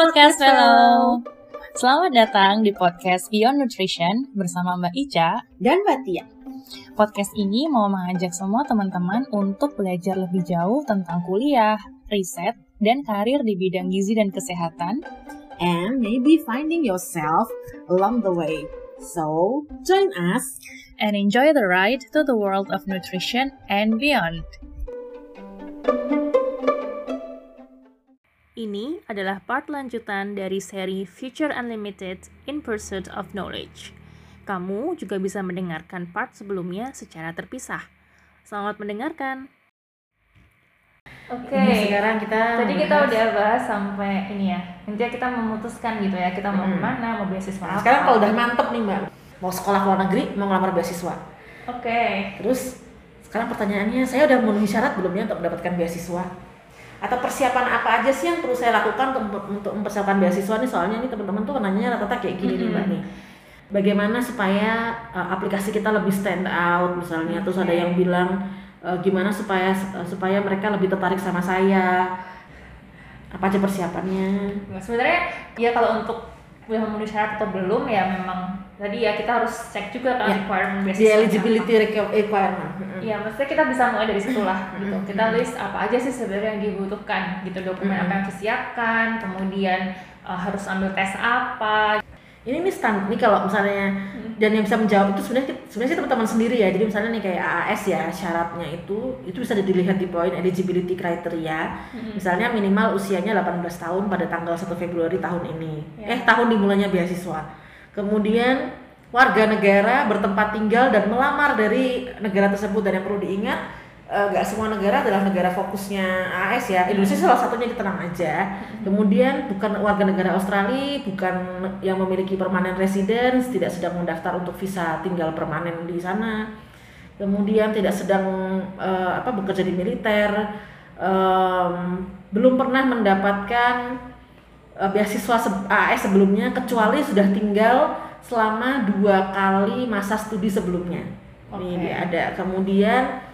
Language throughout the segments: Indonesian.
Podcast Fellow. Selamat datang di podcast Beyond Nutrition bersama Mbak Ica dan Mbak Tia. Podcast ini mau mengajak semua teman-teman untuk belajar lebih jauh tentang kuliah, riset, dan karir di bidang gizi dan kesehatan. And maybe finding yourself along the way. So, join us and enjoy the ride to the world of nutrition and beyond. Ini adalah part lanjutan dari seri Future Unlimited in Pursuit of Knowledge. Kamu juga bisa mendengarkan part sebelumnya secara terpisah. Selamat mendengarkan. Oke, okay. sekarang kita Tadi kita udah bahas sampai ini ya. Intinya kita memutuskan gitu ya, kita mau hmm. ke mana, mau beasiswa nah, Sekarang kalau udah mantep nih Mbak, mau sekolah ke luar negeri, mau ngelamar beasiswa. Oke. Okay. Terus sekarang pertanyaannya, saya udah memenuhi syarat belum ya untuk mendapatkan beasiswa? Atau persiapan apa aja sih yang perlu saya lakukan untuk, untuk mempersiapkan beasiswa nih soalnya nih teman-teman tuh nanya rata-rata kayak gini mm -hmm. nih mbak nih bagaimana supaya uh, aplikasi kita lebih stand out misalnya okay. terus ada yang bilang uh, gimana supaya uh, supaya mereka lebih tertarik sama saya apa aja persiapannya nah, sebenarnya ya kalau untuk udah memenuhi syarat atau belum ya memang tadi ya kita harus cek juga kan yeah. requirement beasiswa. The eligibility requirement. Iya, maksudnya kita bisa mulai dari situ lah gitu. Kita list apa aja sih sebenarnya yang dibutuhkan gitu dokumen apa yang disiapkan, kemudian uh, harus ambil tes apa. Ini nih stand nih kalau misalnya dan yang bisa menjawab itu sebenarnya sebenarnya sih teman-teman sendiri ya. Jadi misalnya nih kayak AAS ya syaratnya itu itu bisa dilihat di poin eligibility criteria. Misalnya minimal usianya 18 tahun pada tanggal 1 Februari tahun ini. Yeah. Eh tahun dimulainya beasiswa Kemudian warga negara bertempat tinggal dan melamar dari negara tersebut dan yang perlu diingat nggak uh, semua negara adalah negara fokusnya AS ya Indonesia salah satunya tenang aja kemudian bukan warga negara Australia bukan yang memiliki permanen residence tidak sedang mendaftar untuk visa tinggal permanen di sana kemudian tidak sedang uh, apa bekerja di militer um, belum pernah mendapatkan uh, beasiswa se AS sebelumnya kecuali sudah tinggal selama dua kali masa studi sebelumnya. Okay. Ini ada. Kemudian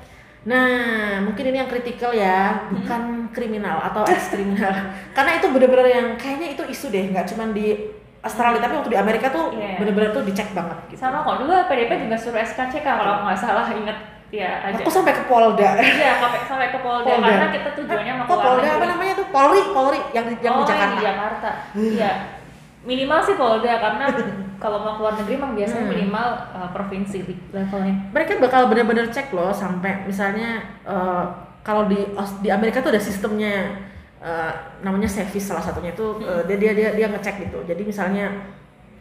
Nah, mungkin ini yang kritikal ya, bukan hmm. kriminal atau ex kriminal. Karena itu benar-benar yang kayaknya itu isu deh, nggak cuma di Australia tapi waktu di Amerika tuh yeah. benar-benar tuh dicek banget gitu. Sama kok dulu PDP juga suruh SKCK kalau nggak salah inget ya aja. Aku sampai ke Polda. Iya, sampai sampai ke Polda, Polda. karena kita tujuannya mau ke Polda apa namanya tuh? Polri, Polri yang yang oh, di Jakarta. di Jakarta. Iya. Minimal sih Polda karena kalau mau keluar negeri emang biasanya hmm. minimal uh, provinsi levelnya. Mereka bakal benar-benar cek loh sampai misalnya uh, kalau di di Amerika tuh ada sistemnya uh, namanya Sevis salah satunya itu uh, dia dia dia dia ngecek gitu. Jadi misalnya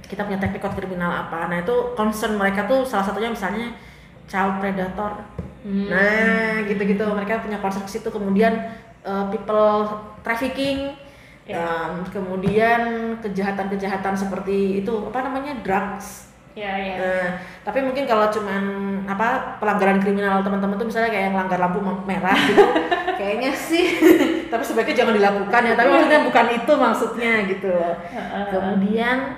kita punya teknik kriminal apa, nah itu concern mereka tuh salah satunya misalnya child predator hmm. nah gitu-gitu mereka punya konsep situ kemudian uh, people trafficking yeah. um, kemudian kejahatan-kejahatan seperti itu apa namanya drugs Ya, ya. Nah, tapi mungkin kalau cuman apa pelanggaran kriminal teman-teman tuh misalnya kayak yang langgar lampu merah gitu, kayaknya sih. tapi sebaiknya jangan dilakukan ya. Tapi maksudnya bukan itu maksudnya gitu. Kemudian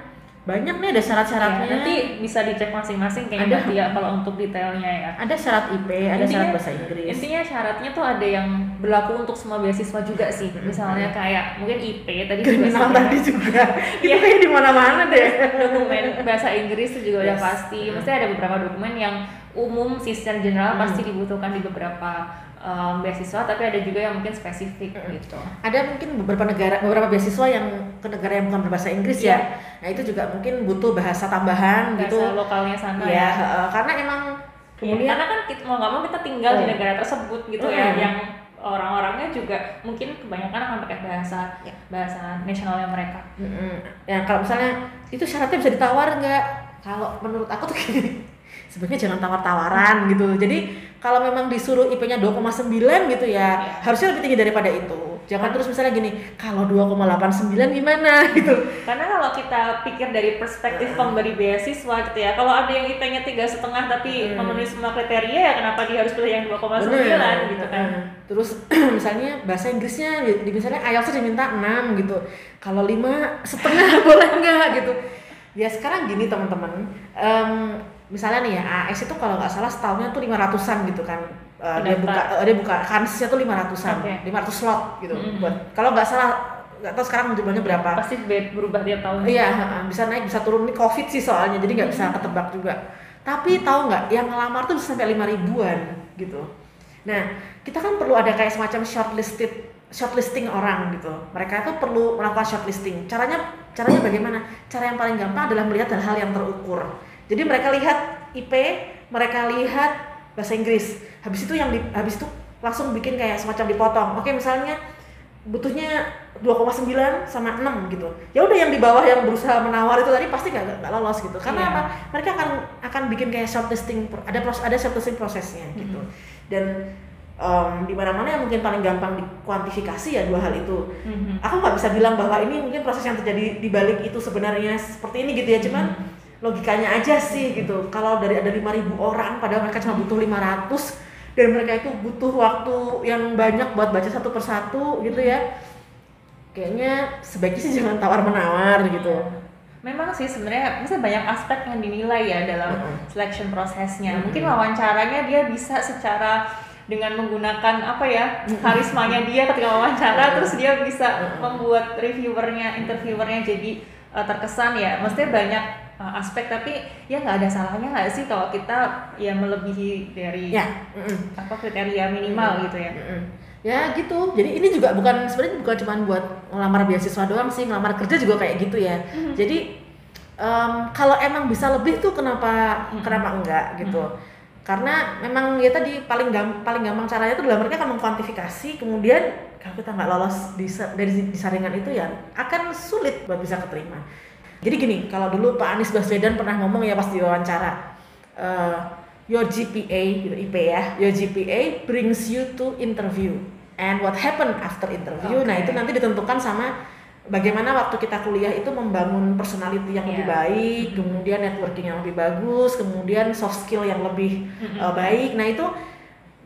banyak nih ada syarat-syaratnya. Ya, nanti bisa dicek masing-masing kayaknya ada, ya kalau untuk detailnya ya. Ada syarat IP, ada intinya, syarat bahasa Inggris. Intinya syaratnya tuh ada yang berlaku untuk semua beasiswa juga sih. Misalnya kayak mungkin IP tadi Kriminal juga tadi juga. Itu iya. kayak di mana-mana deh. Dokumen bahasa Inggris itu juga yes. udah pasti. Mesti ada beberapa dokumen yang umum sih secara general hmm. pasti dibutuhkan di beberapa um, beasiswa tapi ada juga yang mungkin spesifik hmm. gitu. Ada mungkin beberapa negara beberapa beasiswa yang ke negara yang bukan berbahasa Inggris yeah. ya. Nah, itu juga mungkin butuh bahasa tambahan bahasa gitu. lokalnya sana ya. ya. Uh, karena emang iya, kemudian karena kan kita, mau nggak mau kita tinggal oh. di negara tersebut gitu hmm. ya yang orang-orangnya juga mungkin kebanyakan akan pakai bahasa ya. bahasa nasionalnya mereka. Hmm. Ya kalau misalnya itu syaratnya bisa ditawar nggak? Kalau menurut aku tuh gini sebenarnya jangan tawar-tawaran gitu jadi kalau memang disuruh IP-nya 2,9 gitu ya, ya harusnya lebih tinggi daripada itu. Jangan terus misalnya gini kalau 2,89 gimana? gitu. Karena kalau kita pikir dari perspektif pemberi beasiswa gitu ya kalau ada yang IP-nya tiga setengah tapi hmm. memenuhi semua kriteria ya kenapa dia harus pilih yang 2,9 gitu kan? Terus misalnya bahasa Inggrisnya di misalnya IELTS diminta 6 gitu. Kalau lima setengah boleh nggak gitu? Ya sekarang gini teman-teman. Um, misalnya nih ya AS itu kalau nggak salah setahunnya tuh lima ratusan gitu kan uh, dia buka uh, dia buka kansnya tuh lima ratusan lima ratus slot gitu mm -hmm. buat kalau nggak salah nggak tahu sekarang jumlahnya berapa Pasti be- berubah tiap tahun. Iya, ha-ha, bisa naik, bisa turun. Ini COVID sih soalnya, jadi nggak bisa ketebak juga. Tapi tahu nggak, yang ngelamar tuh bisa sampai lima ribuan gitu. Nah, kita kan perlu ada kayak semacam shortlisted shortlisting orang gitu. Mereka tuh perlu melakukan shortlisting. Caranya caranya bagaimana? Cara yang paling gampang adalah melihat hal-hal yang terukur. Jadi mereka lihat IP, mereka lihat bahasa Inggris. Habis itu yang di, habis itu langsung bikin kayak semacam dipotong. Oke, misalnya butuhnya 2,9 sama 6 gitu. Ya udah yang di bawah yang berusaha menawar itu tadi pasti nggak nggak lolos gitu. Karena Iya. apa? Mereka akan akan bikin kayak shortlisting pro- ada pros, ada shortlisting prosesnya gitu. Dan em, di mana-mana yang mungkin paling gampang dikuantifikasi ya dua hal itu. Mhm. Aku nggak bisa bilang bahwa ini mungkin proses yang terjadi di balik itu sebenarnya seperti ini gitu ya, cuman logikanya aja sih gitu. Kalau dari ada 5000 orang padahal mereka cuma butuh 500 dan mereka itu butuh waktu yang banyak buat baca satu persatu gitu ya. Kayaknya sebaiknya sih jangan tawar menawar gitu. Memang sih sebenarnya bisa banyak aspek yang dinilai ya dalam selection prosesnya. Mungkin wawancaranya dia bisa secara dengan menggunakan apa ya karismanya dia ketika wawancara terus dia bisa membuat reviewernya, interviewernya jadi uh, terkesan ya. Maksudnya banyak uh, aspek tapi ya nggak ada salahnya nggak sih kalau kita ya melebihi dari Ya, mm-mm. apa kriteria minimal gitu ya. Ya gitu. Jadi ini juga bukan sebenarnya bukan cuma buat ngelamar beasiswa doang sih, ngelamar kerja juga kayak gitu ya. Jadi em, kalau emang bisa lebih tuh kenapa kenapa enggak gitu. Karena memang ya tadi paling gam, paling gampang caranya itu adalah mereka akan mengkuantifikasi kemudian kalau kita nggak lolos di, dari di saringan itu ya akan sulit buat bisa keterima. Jadi gini, kalau dulu Pak Anies Baswedan pernah ngomong ya pas diwawancara, eh, your GPA, gitu, IP ya, your GPA brings you to interview, and what happened after interview, nah Oke. itu nanti ditentukan sama bagaimana waktu kita kuliah itu membangun personality yang lebih Iya. baik, kemudian networking yang lebih bagus, kemudian soft skill yang lebih eh, baik, nah itu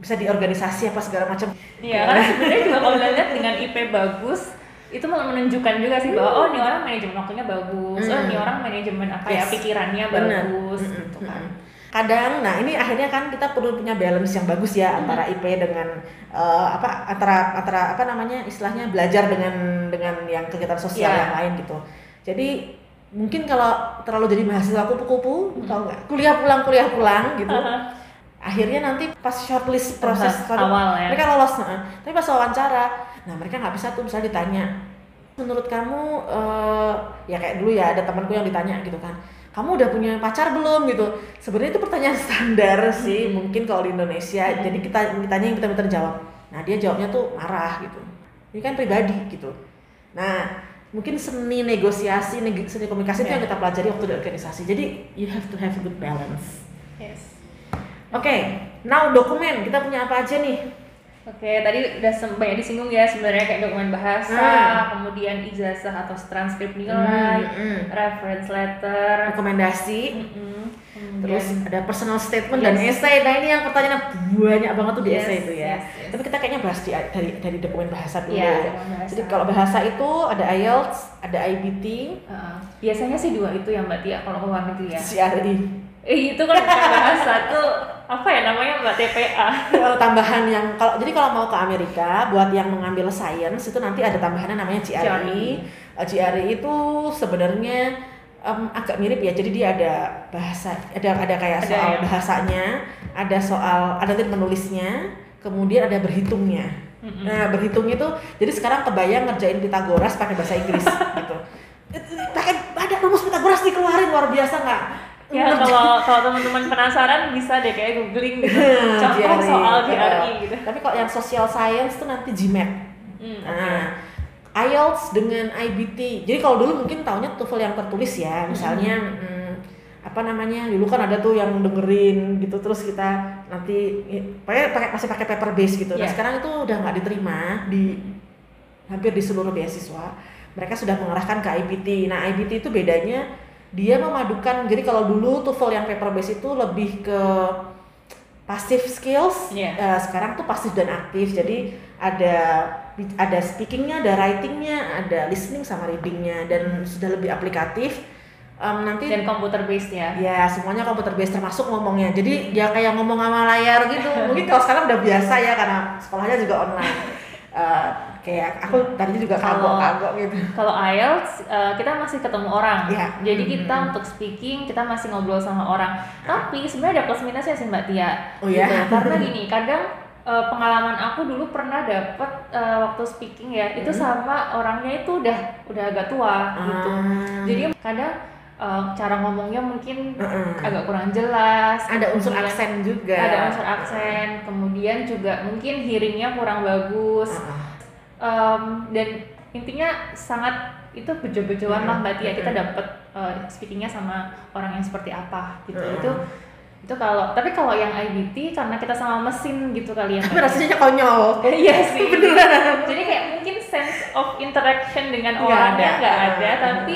bisa di organisasi apa segala macam. Iya, karena sebenarnya juga kalau lihat dengan IP bagus itu malah menunjukkan juga sih bahwa oh ini orang manajemen waktunya bagus, oh ini Hmm. orang manajemen apa ya Yes. pikirannya Bener. bagus Mm-mm, gitu kan. mm-mm. Kadang, nah ini akhirnya kan kita perlu punya balance yang bagus ya antara IP dengan eh, apa antara antara apa namanya istilahnya belajar dengan dengan yang kegiatan sosial Iya. yang lain gitu. Jadi mungkin kalau terlalu jadi mahasiswa kupu-kupu, tau nggak? Kuliah pulang kuliah pulang gitu. Akhirnya nanti pas shortlist proses Tahap awal ya. mereka lolos, nah, tapi pas wawancara, nah mereka nggak bisa tuh misalnya ditanya, menurut kamu eh, ya kayak dulu ya ada temanku yang ditanya gitu kan kamu udah punya pacar belum? Gitu. Sebenarnya itu pertanyaan standar sih Hmm. mungkin kalau di Indonesia jadi kita ditanya yang benar-benar jawab. Nah dia jawabnya tuh marah gitu. Ini kan pribadi gitu. Nah mungkin seni negosiasi neg- seni komunikasi itu Ya. yang kita pelajari waktu di organisasi. Jadi you have to have a good balance. Yes. oke now dokumen. Kita punya apa aja nih Oke, tadi udah banyak disinggung ya sebenarnya kayak dokumen bahasa, Hmm. kemudian ijazah atau transkrip nilai, Hmm, hmm. reference letter, rekomendasi mm-mm, kemudian Terus ada personal statement dan Yes. essay. Nah ini yang pertanyaan banyak banget tuh di Yes, essay itu ya. yes, yes. Tapi kita kayaknya bahas di, dari dari dokumen bahasa dulu. Iya, dokumen bahasa. Jadi kalau bahasa itu ada IELTS, ada IBT, Uh, biasanya sih dua itu ya Mbak Tia kalau ke luar negeri ya. CRE. Eh itu kan bahasa tuh apa ya namanya Mbak TPA. Tambahan yang kalau jadi kalau mau ke Amerika buat yang mengambil science itu nanti ada tambahannya namanya GRE. GRE. Uh, GRE itu sebenarnya em, agak mirip ya. Jadi dia ada bahasa, ada ada kayak Ada soal yang- bahasanya, ada soal ada nanti menulisnya, kemudian ada berhitungnya. Nah, berhitung itu jadi sekarang kebayang ngerjain Pitagoras pakai bahasa Inggris gitu. Pakai ada rumus Pitagoras dikeluarin luar biasa nggak? Ya kalau kalau teman-teman penasaran bisa deh kayak googling gitu. Contoh soal GRE gitu. Tapi kalau yang social science tuh nanti GMAT. Hmm, Nah, IELTS dengan IBT. Jadi kalau dulu mungkin taunya TOEFL yang tertulis ya, misalnya hmm, apa namanya? Dulu kan ada tuh yang dengerin gitu terus kita nanti pakai pakai masih pakai paper base gitu. Nah, Iya. sekarang itu udah nggak diterima di hampir di seluruh beasiswa. Mereka sudah mengarahkan ke IBT. Nah, IBT itu bedanya dia memadukan. Jadi kalau dulu TOEFL yang paper base itu lebih ke passive skills. Iya. Eh, sekarang tuh pasif dan aktif. Jadi ada ada speakingnya, ada writingnya, ada listening sama readingnya dan sudah lebih aplikatif. Em, nanti Dan komputer based ya. ya semuanya komputer based termasuk ngomongnya. Jadi ya kayak ngomong sama layar gitu. Mungkin kalau sekarang udah biasa ya karena sekolahnya juga online. eh, kayak aku tadi juga kagok-kagok gitu Kalau IELTS uh, kita masih ketemu orang. Iya. Jadi kita Hmm. untuk speaking kita masih ngobrol sama orang. Tapi sebenarnya ada plus minusnya sih Mbak Tia. Oh iya? Gitu. Karena gini, kadang uh, pengalaman aku dulu pernah dapet uh, waktu speaking ya, itu Hmm. sama orangnya itu udah udah agak tua gitu. Ah. Jadi kadang uh, cara ngomongnya mungkin Heeh. agak kurang jelas. ada unsur kemudian aksen juga Ada unsur aksen, kemudian juga mungkin hearingnya kurang bagus. Heeh. Um, dan intinya sangat itu bejo-bejoan lah mbak Tia. kita dapet uh, speakingnya sama orang yang seperti apa gitu. Mm-mm. itu itu kalau tapi kalau yang IBT karena kita sama mesin gitu kali ya tapi rasanya konyol. Iya sih. Beneran. Jadi kayak mungkin sense of interaction dengan orangnya ada. nggak ada tapi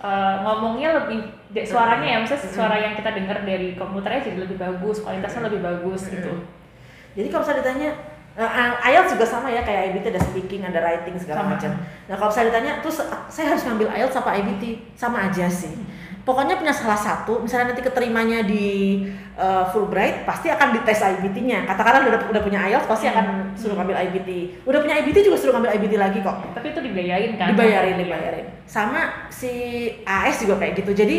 uh, ngomongnya lebih suaranya ya maksudnya suara yang kita dengar dari komputernya jadi lebih bagus kualitasnya lebih bagus gitu. Jadi kalau misalnya ditanya, uh, IELTS juga sama ya kayak IBT ada speaking, ada writing segala macam. Nah kalau misalnya ditanya, terus saya harus ngambil IELTS apa IBT? Sama aja sih. Pokoknya punya salah satu, misalnya nanti keterimanya di uh, Fulbright, pasti akan dites IBT-nya. Katakanlah udah, udah punya IELTS, pasti akan suruh ngambil IBT. Udah punya IBT juga suruh ngambil IBT lagi kok. tapi itu dibiayain kan Dibayarin, dibayarin. Sama si AS juga kayak gitu. Jadi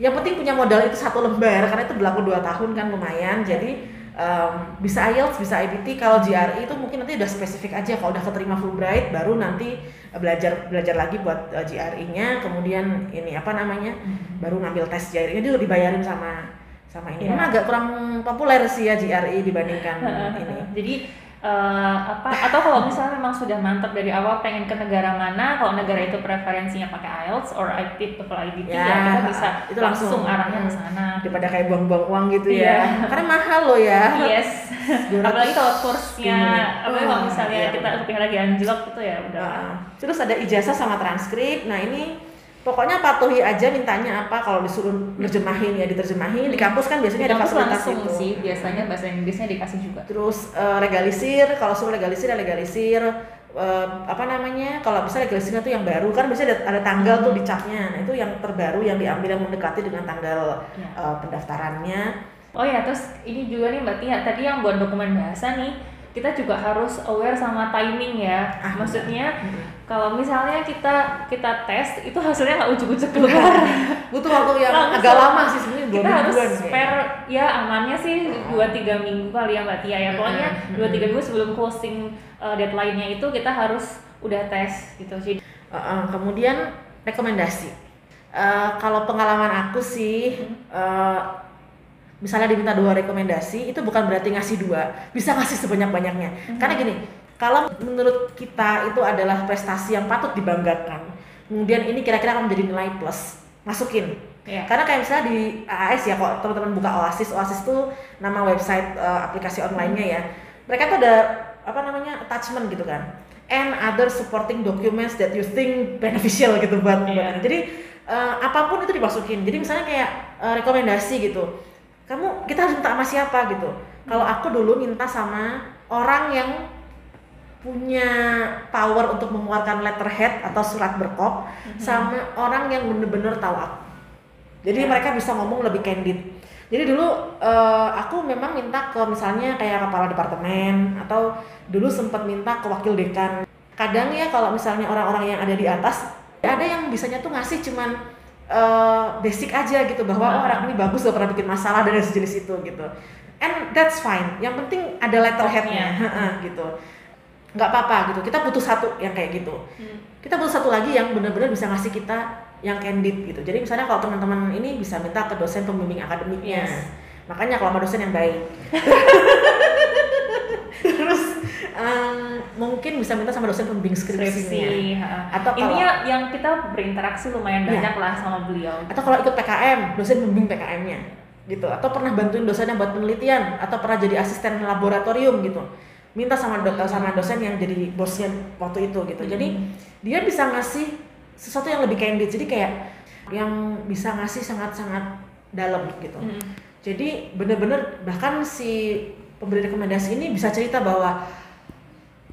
yang penting punya modal itu satu lembar karena itu berlaku dua tahun kan lumayan. Jadi em, bisa IELTS, bisa IBT. Kalau GRE itu mungkin nanti udah spesifik aja. Kalau udah keterima Fulbright, baru nanti eh, belajar belajar lagi buat eh, GRE-nya. Kemudian ini apa namanya? Baru ngambil tes GRE-nya itu dibayarin sama sama ini. Iya. Emang agak kurang populer sih ya GRE dibandingkan ini. Jadi eh, apa atau kalau misalnya memang sudah mantap dari awal pengen ke negara mana, kalau negara itu preferensinya pakai IELTS or IBT atau IBT ya, Ya, kita bisa itu langsung, langsung. arahnya ke sana. Daripada kayak buang-buang uang gitu Iya. ya. Karena mahal loh ya. Yes. 200 Apalagi kalau kursnya, kalau Oh, misalnya iya, kita rupiah lagi anjlok gitu ya udah. Nah, terus ada ijazah sama transkrip. Nah ini pokoknya patuhi aja mintanya apa kalau disuruh nerjemahin ya diterjemahin. Di kampus kan biasanya Di ada kampus fasilitas langsung itu. sih biasanya bahasa Inggrisnya dikasih juga. Terus eh, legalisir, kalau suruh legalisir ya legalisir. Eh, apa namanya? Kalau bisa legalisirnya tuh yang baru kan biasanya ada, ada tanggal tuh di capnya. Nah itu yang terbaru yang diambil yang mendekati dengan tanggal Ya. eh, pendaftarannya. Oh ya, terus ini juga nih Mbak Tia, tadi yang buat dokumen bahasa nih, kita juga harus aware sama timing ya. Ah, Maksudnya Mm-mm. Kalau misalnya kita kita tes itu hasilnya nggak ujuk-ujuk keluar. Butuh waktu yang Langsung. agak lama sih sebenarnya dua kita harus kayaknya. spare ya amannya sih dua tiga minggu kali ya Mbak Tia ya. Pokoknya dua tiga minggu sebelum closing uh, deadline-nya itu kita harus udah tes gitu. Jadi Uh, uh, kemudian rekomendasi. Uh, kalau pengalaman aku sih, uh, misalnya diminta dua rekomendasi, itu bukan berarti ngasih dua, bisa ngasih sebanyak-banyaknya. Karena gini, kalau menurut kita itu adalah prestasi yang patut dibanggakan, kemudian ini kira-kira akan menjadi nilai plus, masukin. ya. Karena kayak misalnya di AAS ya, kalau teman-teman buka Oasis, Oasis itu nama website uh, aplikasi online-nya ya. Mereka tuh ada apa namanya attachment gitu kan, and other supporting documents that you think beneficial gitu buat. buat ini. Jadi uh, apa pun itu dimasukin. Jadi misalnya kayak uh, rekomendasi gitu, kamu kita harus minta sama siapa gitu. Kalau aku dulu minta sama orang yang punya power untuk mengeluarkan letterhead atau surat berkop sama orang yang bener-bener tahu aku. Jadi Ya. mereka bisa ngomong lebih candid. Jadi dulu eh, aku memang minta ke misalnya kayak kepala departemen atau dulu sempat minta ke wakil dekan. Kadang ya kalau misalnya orang-orang yang ada di atas ada yang bisanya tuh ngasih cuman eh, basic aja gitu bahwa oh, orang ini bagus gak pernah bikin masalah dan sejenis itu gitu. And that's fine. Yang penting ada letterheadnya heeh, gitu. Nggak apa-apa gitu. Kita butuh satu yang kayak gitu Hmm. kita butuh satu lagi yang benar-benar bisa ngasih kita yang candid gitu. Jadi misalnya kalau teman-teman ini bisa minta ke dosen pembimbing akademiknya. Yes. Makanya kalau sama dosen yang baik. Terus em, mungkin bisa minta sama dosen pembimbing skripsinya. skripsi. Atau kalau Intinya yang kita berinteraksi lumayan Iya. banyak lah sama beliau. atau kalau ikut PKM, dosen pembimbing PKM-nya gitu. Atau pernah bantuin dosen yang buat penelitian atau pernah jadi asisten laboratorium gitu. Minta sama do- sama dosen yang jadi bosnya waktu itu gitu. Jadi dia bisa ngasih sesuatu yang lebih candid. Jadi kayak yang bisa ngasih sangat-sangat dalam gitu. Hmm. Jadi bener-bener bahkan si pemberi rekomendasi ini bisa cerita bahwa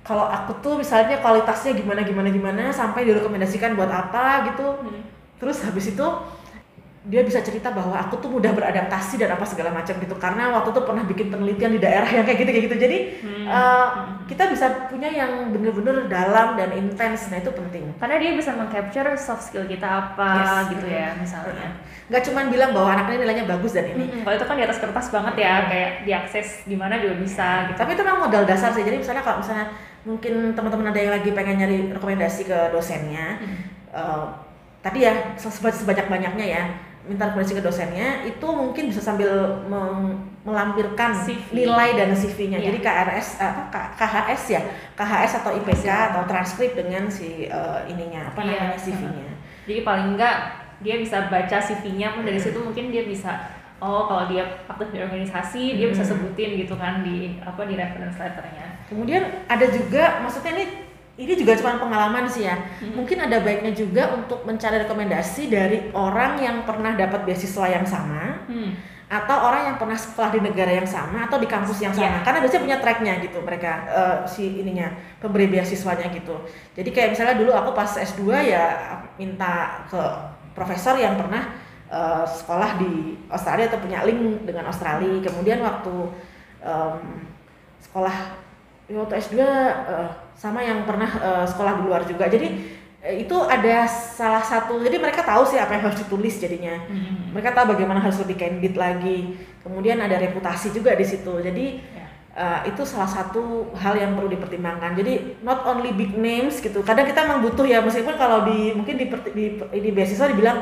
kalau aku tuh misalnya kualitasnya gimana gimana gimana sampai direkomendasikan buat apa gitu Hmm. terus habis itu dia bisa cerita bahwa aku tuh mudah beradaptasi dan apa segala macam gitu. Karena waktu itu pernah bikin penelitian di daerah yang kayak gitu kayak gitu. Jadi Hmm. uh, kita bisa punya yang bener-bener dalam dan intens. Nah itu penting. Karena dia bisa mengcapture soft skill kita apa Yes. gitu ya misalnya. Nggak cuman bilang bahwa anak ini nilainya bagus dan ini. Mm-mm. kalau itu kan di atas kertas banget ya kayak diakses di mana juga bisa gitu. Tapi itu memang modal dasar sih. Jadi misalnya kalau misalnya mungkin teman-teman ada yang lagi pengen nyari rekomendasi ke dosennya uh, tadi ya sebanyak banyaknya ya minta rekomendasi ke dosennya itu mungkin bisa sambil melampirkan CV. nilai dan CV-nya Iya. jadi KRS apa K- KHS ya KHS atau IPK atau transkrip dengan si uh, ininya apa Iya. namanya CV-nya jadi paling enggak dia bisa baca CV-nya pun dari situ mungkin dia bisa oh kalau dia aktif di organisasi dia bisa Hmm. sebutin gitu kan di apa di reference letternya Kemudian ada juga, maksudnya ini ini juga cuma pengalaman sih ya. Mungkin ada baiknya juga untuk mencari rekomendasi dari orang yang pernah dapat beasiswa yang sama hmm. atau orang yang pernah sekolah di negara yang sama atau di kampus yang sama. Iya. Karena biasanya punya tracknya gitu mereka eh, si ininya pemberi beasiswanya gitu. Jadi kayak misalnya dulu aku pas S2 ya minta ke profesor yang pernah eh, sekolah di Australia atau punya link dengan Australia. Kemudian waktu em, sekolah ya waktu S2 eh, sama yang pernah eh, sekolah di luar juga. Jadi eh, itu ada salah satu jadi mereka tahu sih apa yang harus ditulis jadinya. Hmm. Mereka tahu bagaimana harus lebih candid lagi. Kemudian ada reputasi juga di situ. Jadi eh, itu salah satu hal yang perlu dipertimbangkan. Jadi not only big names gitu. Kadang kita memang butuh ya meskipun kalau di mungkin di di, di beasiswa dibilang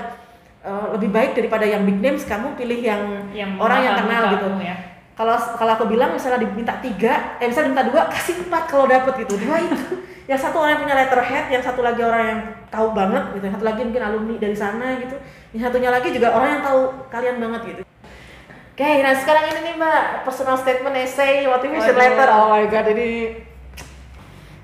eh, lebih baik daripada yang big names kamu pilih yang, yang orang yang kenal gitu ya kalau kalau aku bilang misalnya diminta tiga, eh misalnya diminta dua, kasih empat kalau dapet gitu. Dua itu, yang satu orang yang punya letterhead, yang satu lagi orang yang tahu banget gitu, yang satu lagi mungkin alumni dari sana gitu, yang satunya lagi juga orang yang tahu kalian banget gitu. Oke, nah sekarang ini nih mbak, personal statement, essay, motivation Waduh. letter, oh my god ini,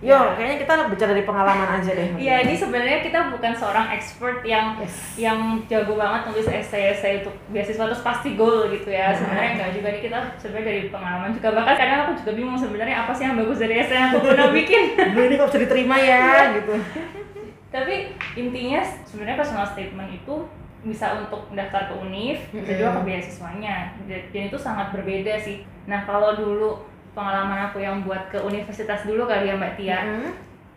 yo Ya. kayaknya kita bicara dari pengalaman aja deh. Iya, ini sebenarnya kita bukan seorang expert yang Yes. yang jago banget nulis essay-essay untuk beasiswa terus pasti goal gitu ya. Sebenarnya enggak juga nih kita sebenarnya dari pengalaman juga bahkan kadang aku juga bingung sebenarnya apa sih yang bagus dari essay yang aku pernah bikin. Aduh, ini kok bisa diterima Iya. ya gitu. Tapi intinya sebenarnya personal statement itu bisa untuk daftar ke UNIF, bisa juga ke beasiswanya. Dan itu sangat berbeda sih. Nah, kalau dulu pengalaman aku yang buat ke universitas dulu kali ya Mbak Tia, Mm.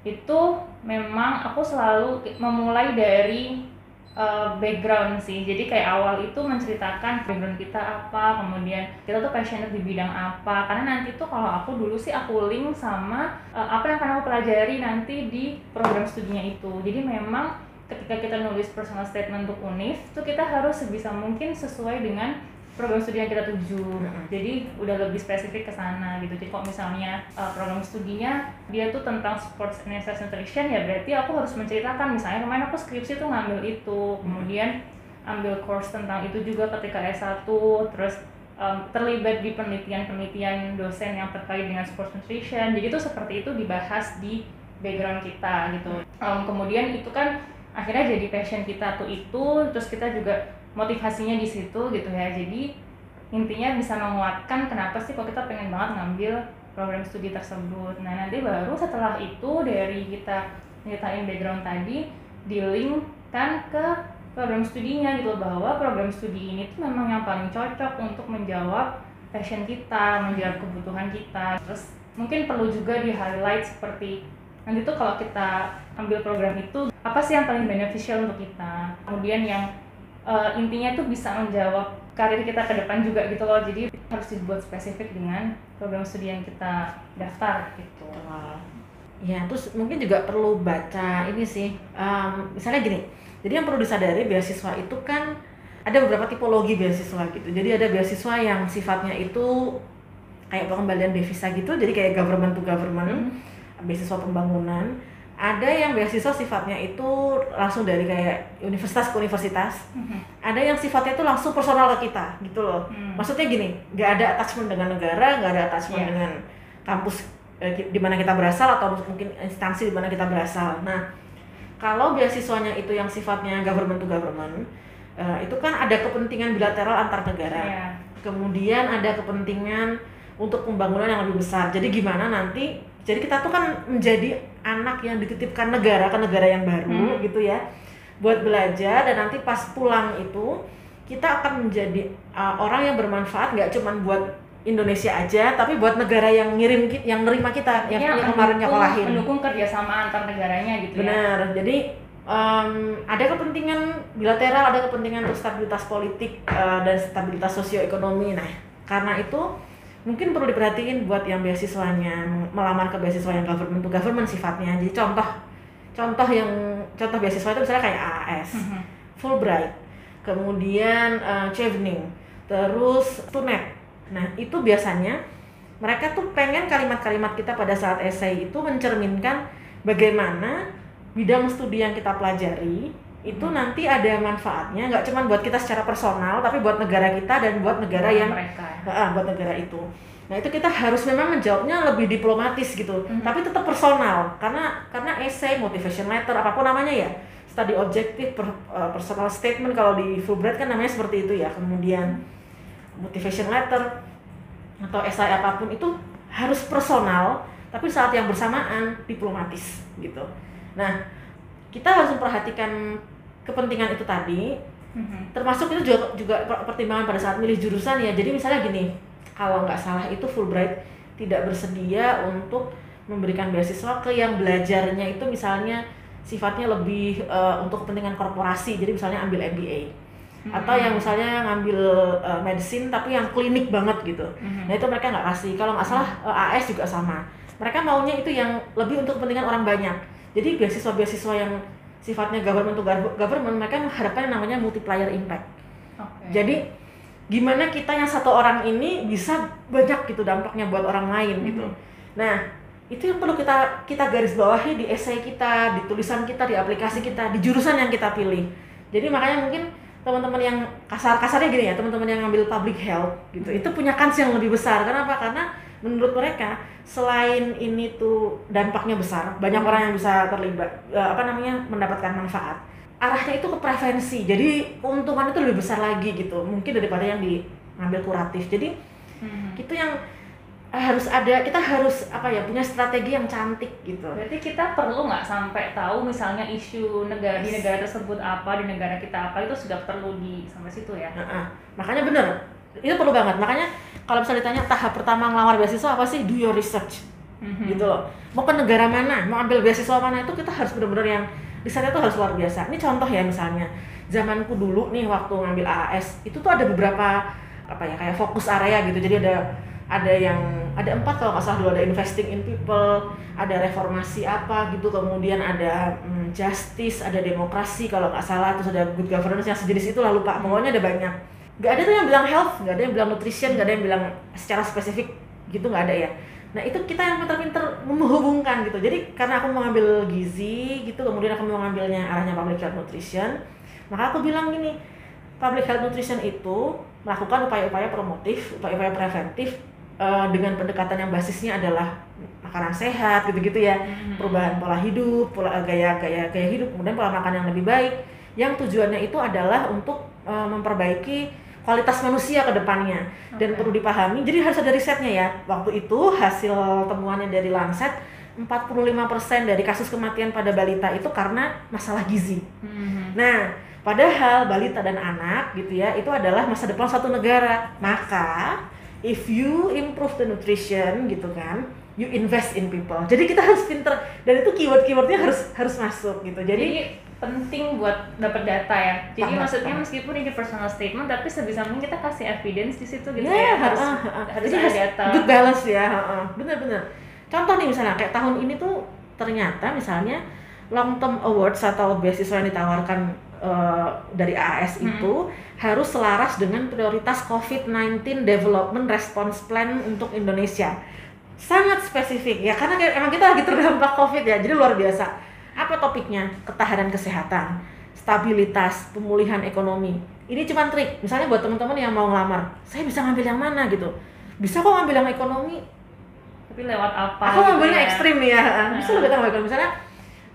itu memang aku selalu memulai dari uh, background sih. Jadi kayak awal itu menceritakan background kita apa kemudian kita tuh passionate di bidang apa. Karena nanti tuh kalau aku dulu sih aku link sama uh, apa yang akan aku pelajari nanti di program studinya itu. Jadi memang ketika kita nulis personal statement untuk UNIF tuh kita harus sebisa mungkin sesuai dengan program studi yang kita tuju. Mm-mm. jadi udah lebih spesifik ke sana gitu. Jadi kalau misalnya uh, program studinya dia tuh tentang sports and exercise nutrition ya berarti aku harus menceritakan. Misalnya kemarin aku skripsi tuh ngambil itu. Kemudian ambil course tentang itu juga ketika S1 terus um, terlibat di penelitian-penelitian dosen yang terkait dengan sports nutrition jadi itu seperti itu dibahas di background kita gitu. Um, kemudian itu kan akhirnya jadi passion kita tuh itu. Terus kita juga motivasinya di situ gitu ya jadi intinya bisa menguatkan kenapa sih kok kita pengen banget ngambil program studi tersebut nah nanti baru setelah itu dari kita nyeritain background tadi di-linkkan ke program studinya gitu bahwa program studi ini tuh memang yang paling cocok untuk menjawab passion kita, menjawab kebutuhan kita. Terus mungkin perlu juga di highlight seperti nanti tuh kalau kita ambil program itu apa sih yang paling beneficial untuk kita. Kemudian yang eh, intinya tuh bisa menjawab karir kita ke depan juga gitu loh. Jadi harus dibuat spesifik dengan program studi yang kita daftar gitu. Ya, terus mungkin juga perlu baca ini sih. Em, misalnya gini, jadi yang perlu disadari beasiswa itu kan ada beberapa tipologi beasiswa gitu. Jadi ada beasiswa yang sifatnya itu kayak pengembalian devisa gitu, jadi kayak government to government, beasiswa pembangunan. Ada yang beasiswa sifatnya itu langsung dari kayak universitas ke universitas. Ada yang sifatnya itu langsung personal ke kita gitu loh. Hmm. Maksudnya gini, nggak ada attachment dengan negara, nggak ada attachment Iya. dengan kampus eh, di mana kita berasal atau mungkin instansi di mana kita berasal. Nah, kalau beasiswanya itu yang sifatnya government to government, eh, itu kan ada kepentingan bilateral antar negara. Iya. Kemudian ada kepentingan untuk pembangunan yang lebih besar. Jadi gimana nanti? Jadi kita tuh kan menjadi anak yang dititipkan negara ke negara yang baru Hmm. gitu ya, buat belajar. Dan nanti pas pulang itu kita akan menjadi uh, orang yang bermanfaat nggak cuma buat Indonesia aja tapi buat negara yang ngirim yang nerima kita yang, Ya, yang kemarin nyekolahin mendukung kerjasama antar negaranya gitu ya. Benar. Jadi em, ada kepentingan bilateral ada kepentingan untuk stabilitas politik eh, dan stabilitas sosioekonomi. Nah karena itu mungkin perlu diperhatiin buat yang beasiswanya melamar ke beasiswa yang government to government sifatnya jadi contoh contoh yang contoh beasiswa itu misalnya kayak AAS Mhm. Fulbright, kemudian uh, Chevening, terus Tunet. Nah, itu biasanya mereka tuh pengen kalimat-kalimat kita pada saat esai itu mencerminkan bagaimana bidang studi yang kita pelajari itu nanti ada manfaatnya nggak cuma buat kita secara personal tapi buat negara kita dan buat negara yang mereka Ah, buat negara itu. Nah itu kita harus memang menjawabnya lebih diplomatis gitu, Mhm. tapi tetap personal karena karena essay, motivation letter, apa pun namanya ya, study objektif, per- eh, personal statement kalau di Fulbright kan namanya seperti itu ya. Kemudian motivation letter atau essay apa pun itu harus personal, tapi saat yang bersamaan diplomatis gitu. Nah kita harus memperhatikan kepentingan itu tadi, Mhm. termasuk itu juga juga per- pertimbangan pada saat milih jurusan ya. Jadi misalnya gini kalau nggak salah itu Fulbright tidak bersedia untuk memberikan beasiswa ke yang belajarnya itu misalnya sifatnya lebih eh, untuk kepentingan korporasi. Jadi misalnya ambil MBA atau yang misalnya ngambil eh, medicine tapi yang klinik banget gitu. Mhm. nah itu mereka nggak kasih. Kalau nggak salah eh, AS juga sama. Mereka maunya itu yang lebih untuk kepentingan orang banyak. Jadi beasiswa-beasiswa yang sifatnya government to gov- government mereka mengharapkan yang namanya multiplier impact Oke. jadi gimana kita yang satu orang ini bisa banyak gitu dampaknya buat orang lain gitu. Nah, itu yang perlu kita kita garis bawahi di esai kita, di tulisan kita, di aplikasi kita, di jurusan yang kita pilih. Jadi makanya mungkin teman-teman yang kasar-kasarnya gini ya, teman-teman yang ngambil public health gitu, itu punya kans yang lebih besar. Kenapa? Karena menurut mereka selain ini tuh dampaknya besar, banyak orang yang bisa terlibat eh, apa namanya mendapatkan manfaat arahnya itu ke prevensi. Jadi keuntungannya itu lebih besar lagi gitu mungkin daripada yang diambil kuratif. Jadi Mhm. itu yang harus ada kita harus apa ya punya strategi yang cantik gitu. Berarti kita perlu nggak sampai tahu misalnya isu negara di negara tersebut apa di negara kita apa itu sudah perlu di sampai situ ya. Nah, makanya bener itu perlu banget. Makanya kalau misalnya ditanya tahap pertama ngelamar beasiswa apa sih do your research. Mhm. gitu loh. Mau ke negara mana mau ambil beasiswa mana itu kita harus bener-bener yang risetnya tuh harus luar biasa. Ini contoh ya misalnya zamanku dulu nih waktu ngambil AAS itu tuh ada beberapa apa ya kayak fokus area gitu. Jadi ada ada yang ada empat kalau nggak salah dulu. Ada investing in people ada reformasi apa gitu. Kemudian ada mm, justice ada demokrasi kalau nggak salah. Terus ada good governance yang sejenis itu lah lupa. Pokoknya ada banyak nggak ada tuh yang bilang health nggak ada yang bilang nutrition nggak ada yang bilang secara spesifik gitu nggak ada ya nah itu kita yang pinter-pinter menghubungkan gitu jadi karena aku mau ngambil gizi gitu kemudian aku mau ngambilnya arahnya public health nutrition maka aku bilang gini public health nutrition itu melakukan upaya-upaya promotif upaya-upaya preventif eh, dengan pendekatan yang basisnya adalah makanan sehat gitu-gitu ya Mhm. perubahan pola hidup, pola gaya gaya gaya hidup, kemudian pola makan yang lebih baik. Yang tujuannya itu adalah untuk eh, memperbaiki kualitas manusia ke depannya dan Oke. perlu dipahami. Jadi harus ada risetnya ya. Waktu itu hasil temuannya dari Lancet 45% dari kasus kematian pada balita itu karena masalah gizi. Mhm. Nah, padahal balita dan anak gitu ya, itu adalah masa depan satu negara. Maka, if you improve the nutrition gitu kan, you invest in people. Jadi kita harus pinter dan itu keyword-keywordnya harus harus masuk gitu. Jadi, Jadi, penting buat dapat data ya. Jadi Banget, maksudnya banget. meskipun ini personal statement tapi sebisa mungkin kita kasih evidence di situ gitu ya, ya. Harus ha, ha, ha. harus Jadi ada data. good balance ya, ha. bener-bener. Contoh nih misalnya kayak tahun ini tuh ternyata misalnya long term awards atau beasiswa yang ditawarkan eh, dari AAS Hmm. itu harus selaras dengan prioritas COVID-19 Development Response Plan untuk Indonesia. Sangat spesifik ya karena kayak emang kita lagi terdampak COVID ya, jadi luar biasa. Apa topiknya? Ketahanan kesehatan, stabilitas, pemulihan ekonomi. Ini cuma trik. Misalnya buat teman-teman yang mau ngelamar, saya bisa ngambil yang mana gitu. Bisa kok ngambil yang ekonomi, Tapi lewat apa? aku gitu ngambilnya ya. ekstrim nih ya bisa Nah. loh kita ngambil misalnya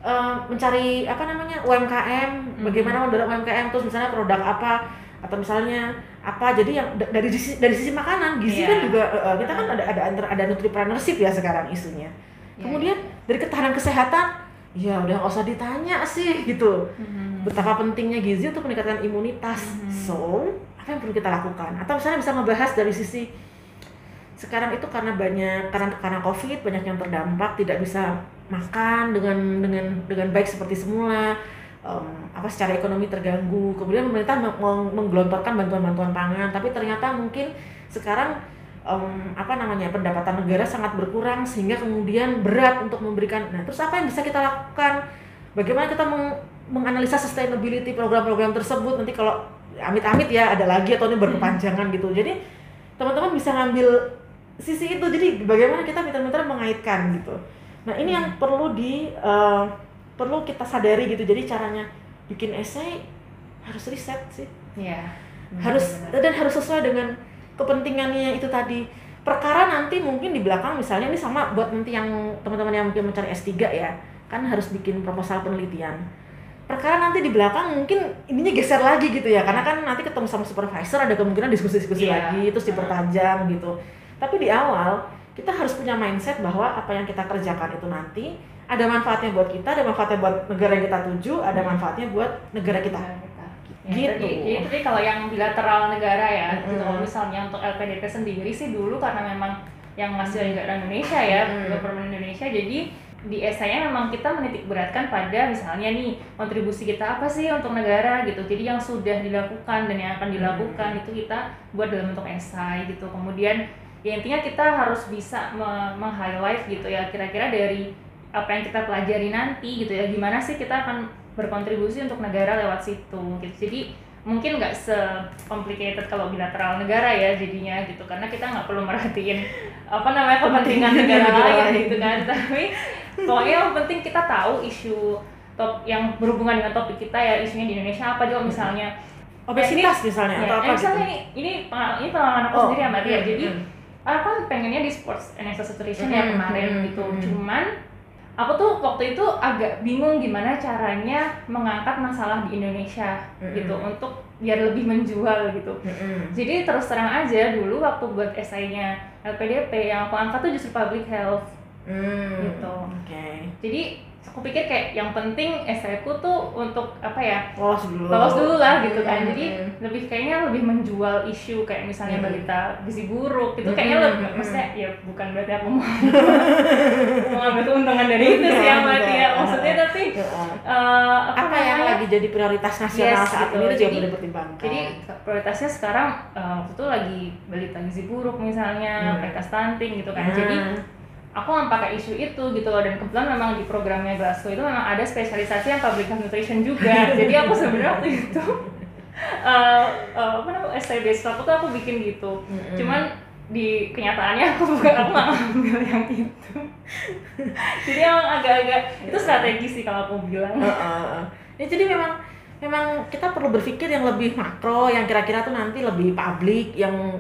eh, mencari apa namanya UMKM Hmm. bagaimana mendorong UMKM terus misalnya produk apa atau misalnya apa jadi yang da- dari sisi dari sisi makanan gizi Iya. kan juga eh, eh, kita kan ada ada ada, nutripreneurship ya sekarang isunya Iya, kemudian dari ketahanan kesehatan ya udah nggak usah ditanya sih gitu. Mhm. betapa pentingnya gizi untuk meningkatkan imunitas. Mhm. so apa yang perlu kita lakukan? Atau misalnya bisa ngebahas dari sisi sekarang itu karena banyak karena karena covid banyak yang terdampak tidak bisa makan dengan dengan dengan baik seperti semula. Em, apa secara ekonomi terganggu. Kemudian pemerintah meng- meng- menggelontorkan bantuan-bantuan pangan tapi ternyata mungkin sekarang em, apa namanya pendapatan negara sangat berkurang sehingga kemudian berat untuk memberikan. Nah terus apa yang bisa kita lakukan? Bagaimana kita meng- menganalisa sustainability program-program tersebut? Nanti kalau amit-amit ya ada lagi atau ini berkepanjangan gitu. Jadi teman-teman bisa ngambil sisi itu. Jadi bagaimana kita mitra-mitra mengaitkan gitu. Nah ini yang perlu di eh, perlu kita sadari gitu. Jadi caranya bikin esai harus riset sih. Iya. harus Benar-benar. dan harus sesuai dengan kepentingannya itu tadi. Perkara nanti mungkin di belakang misalnya ini sama buat nanti yang teman-teman yang mungkin mencari S3 ya kan harus bikin proposal penelitian. Perkara nanti di belakang mungkin ininya geser lagi gitu ya karena kan nanti ketemu sama supervisor ada kemungkinan diskusi-diskusi Iya. lagi terus dipertajam gitu. Tapi di awal kita harus punya mindset bahwa apa yang kita kerjakan itu nanti ada manfaatnya buat kita ada manfaatnya buat negara yang kita tuju ada manfaatnya buat negara kita Ya, Gitu. tadi, jadi tadi kalau yang bilateral negara ya, gitu. Mm-mm. kalau misalnya untuk LPDP sendiri sih dulu karena memang yang ngasih negara Indonesia ya, Mm-mm. government Indonesia, jadi di esainya memang kita menitik beratkan pada misalnya nih kontribusi kita apa sih untuk negara gitu. Jadi yang sudah dilakukan dan yang akan dilakukan itu kita buat dalam bentuk esai gitu. Kemudian ya intinya kita harus bisa me- meng-highlight gitu ya kira-kira dari apa yang kita pelajari nanti gitu ya gimana sih kita akan berkontribusi untuk negara lewat situ gitu. Jadi mungkin nggak se complicated kalau bilateral negara ya jadinya gitu. Karena kita nggak perlu merhatiin apa namanya kepentingan negara negara lain gitu kan. Tapi pokoknya yang penting kita tahu isu top yang berhubungan dengan topik kita ya isunya di Indonesia apa juga misalnya. Obesitas misalnya ya, atau eh, apa gitu. misalnya ini ini pengalaman, ini pengalaman aku Oh, sendiri ya Mbak Tia mm, jadi mm. aku kan pengennya di sports and exercise ya Mm, kemarin mm, gitu. mm. cuman aku tuh waktu itu agak bingung gimana caranya mengangkat masalah di Indonesia Mm, gitu mm. untuk biar lebih menjual gitu Mm-mm. jadi terus terang aja dulu waktu buat esainya LPDP yang aku angkat tuh justru public health Hmm, Gitu. Oke. jadi aku pikir kayak yang penting esaiku tuh untuk apa ya Lolos dulu. lolos dulu lah gitu kan Hmm, jadi hmm. lebih kayaknya lebih menjual isu kayak misalnya Hmm. balita gizi buruk gitu Hmm, kayaknya lebih hmm. maksudnya ya bukan berarti aku mau mau ambil keuntungan dari itu sih yang berarti ya maksudnya tapi eh, apa, apa yang lagi jadi prioritas nasional Yes, saat gitu. ini itu juga dipertimbangkan. jadi prioritasnya sekarang eh, waktu itu lagi balita gizi buruk misalnya mereka stunting gitu kan jadi aku nggak pakai isu itu gitu loh. Dan kebetulan memang di programnya Glasgow itu memang ada spesialisasi yang public health nutrition juga. Jadi aku sebenarnya waktu itu eh, eh, apa namanya based aku tuh aku bikin gitu. Cuman di kenyataannya aku bukan aku nggak ngambil yang itu. Jadi emang agak-agak itu strategi sih kalau aku bilang. Ya, jadi memang memang kita perlu berpikir yang lebih makro, yang kira-kira tuh nanti lebih publik, yang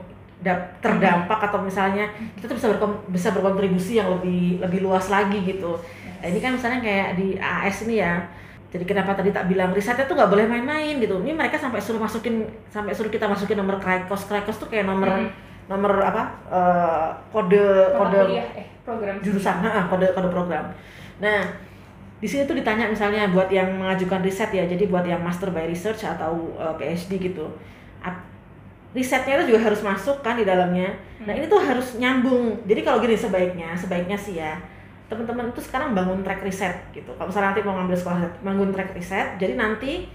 terdampak atau misalnya kita tuh bisa berkom- bisa berkontribusi yang lebih lebih luas lagi gitu. Nah, ini kan misalnya kayak di AS ini ya. Jadi kenapa tadi tak bilang risetnya tuh nggak boleh main-main gitu. Ini mereka sampai suruh masukin sampai suruh kita masukin nomor Krikos. Krikos tuh kayak nomor Hmm. nomor apa? eh, kode Mata kode kuliah eh program jurusan, ha, kode kode program. Nah, di sini tuh ditanya misalnya buat yang mengajukan riset ya, jadi buat yang master by research atau uh, PhD gitu, ap- risetnya itu juga harus masuk kan di dalamnya. Nah ini tuh harus nyambung. Jadi kalau gini sebaiknya, sebaiknya sih ya teman-teman itu sekarang bangun track riset gitu. Kalau misalnya nanti mau ngambil sekolah bangun track riset, jadi nanti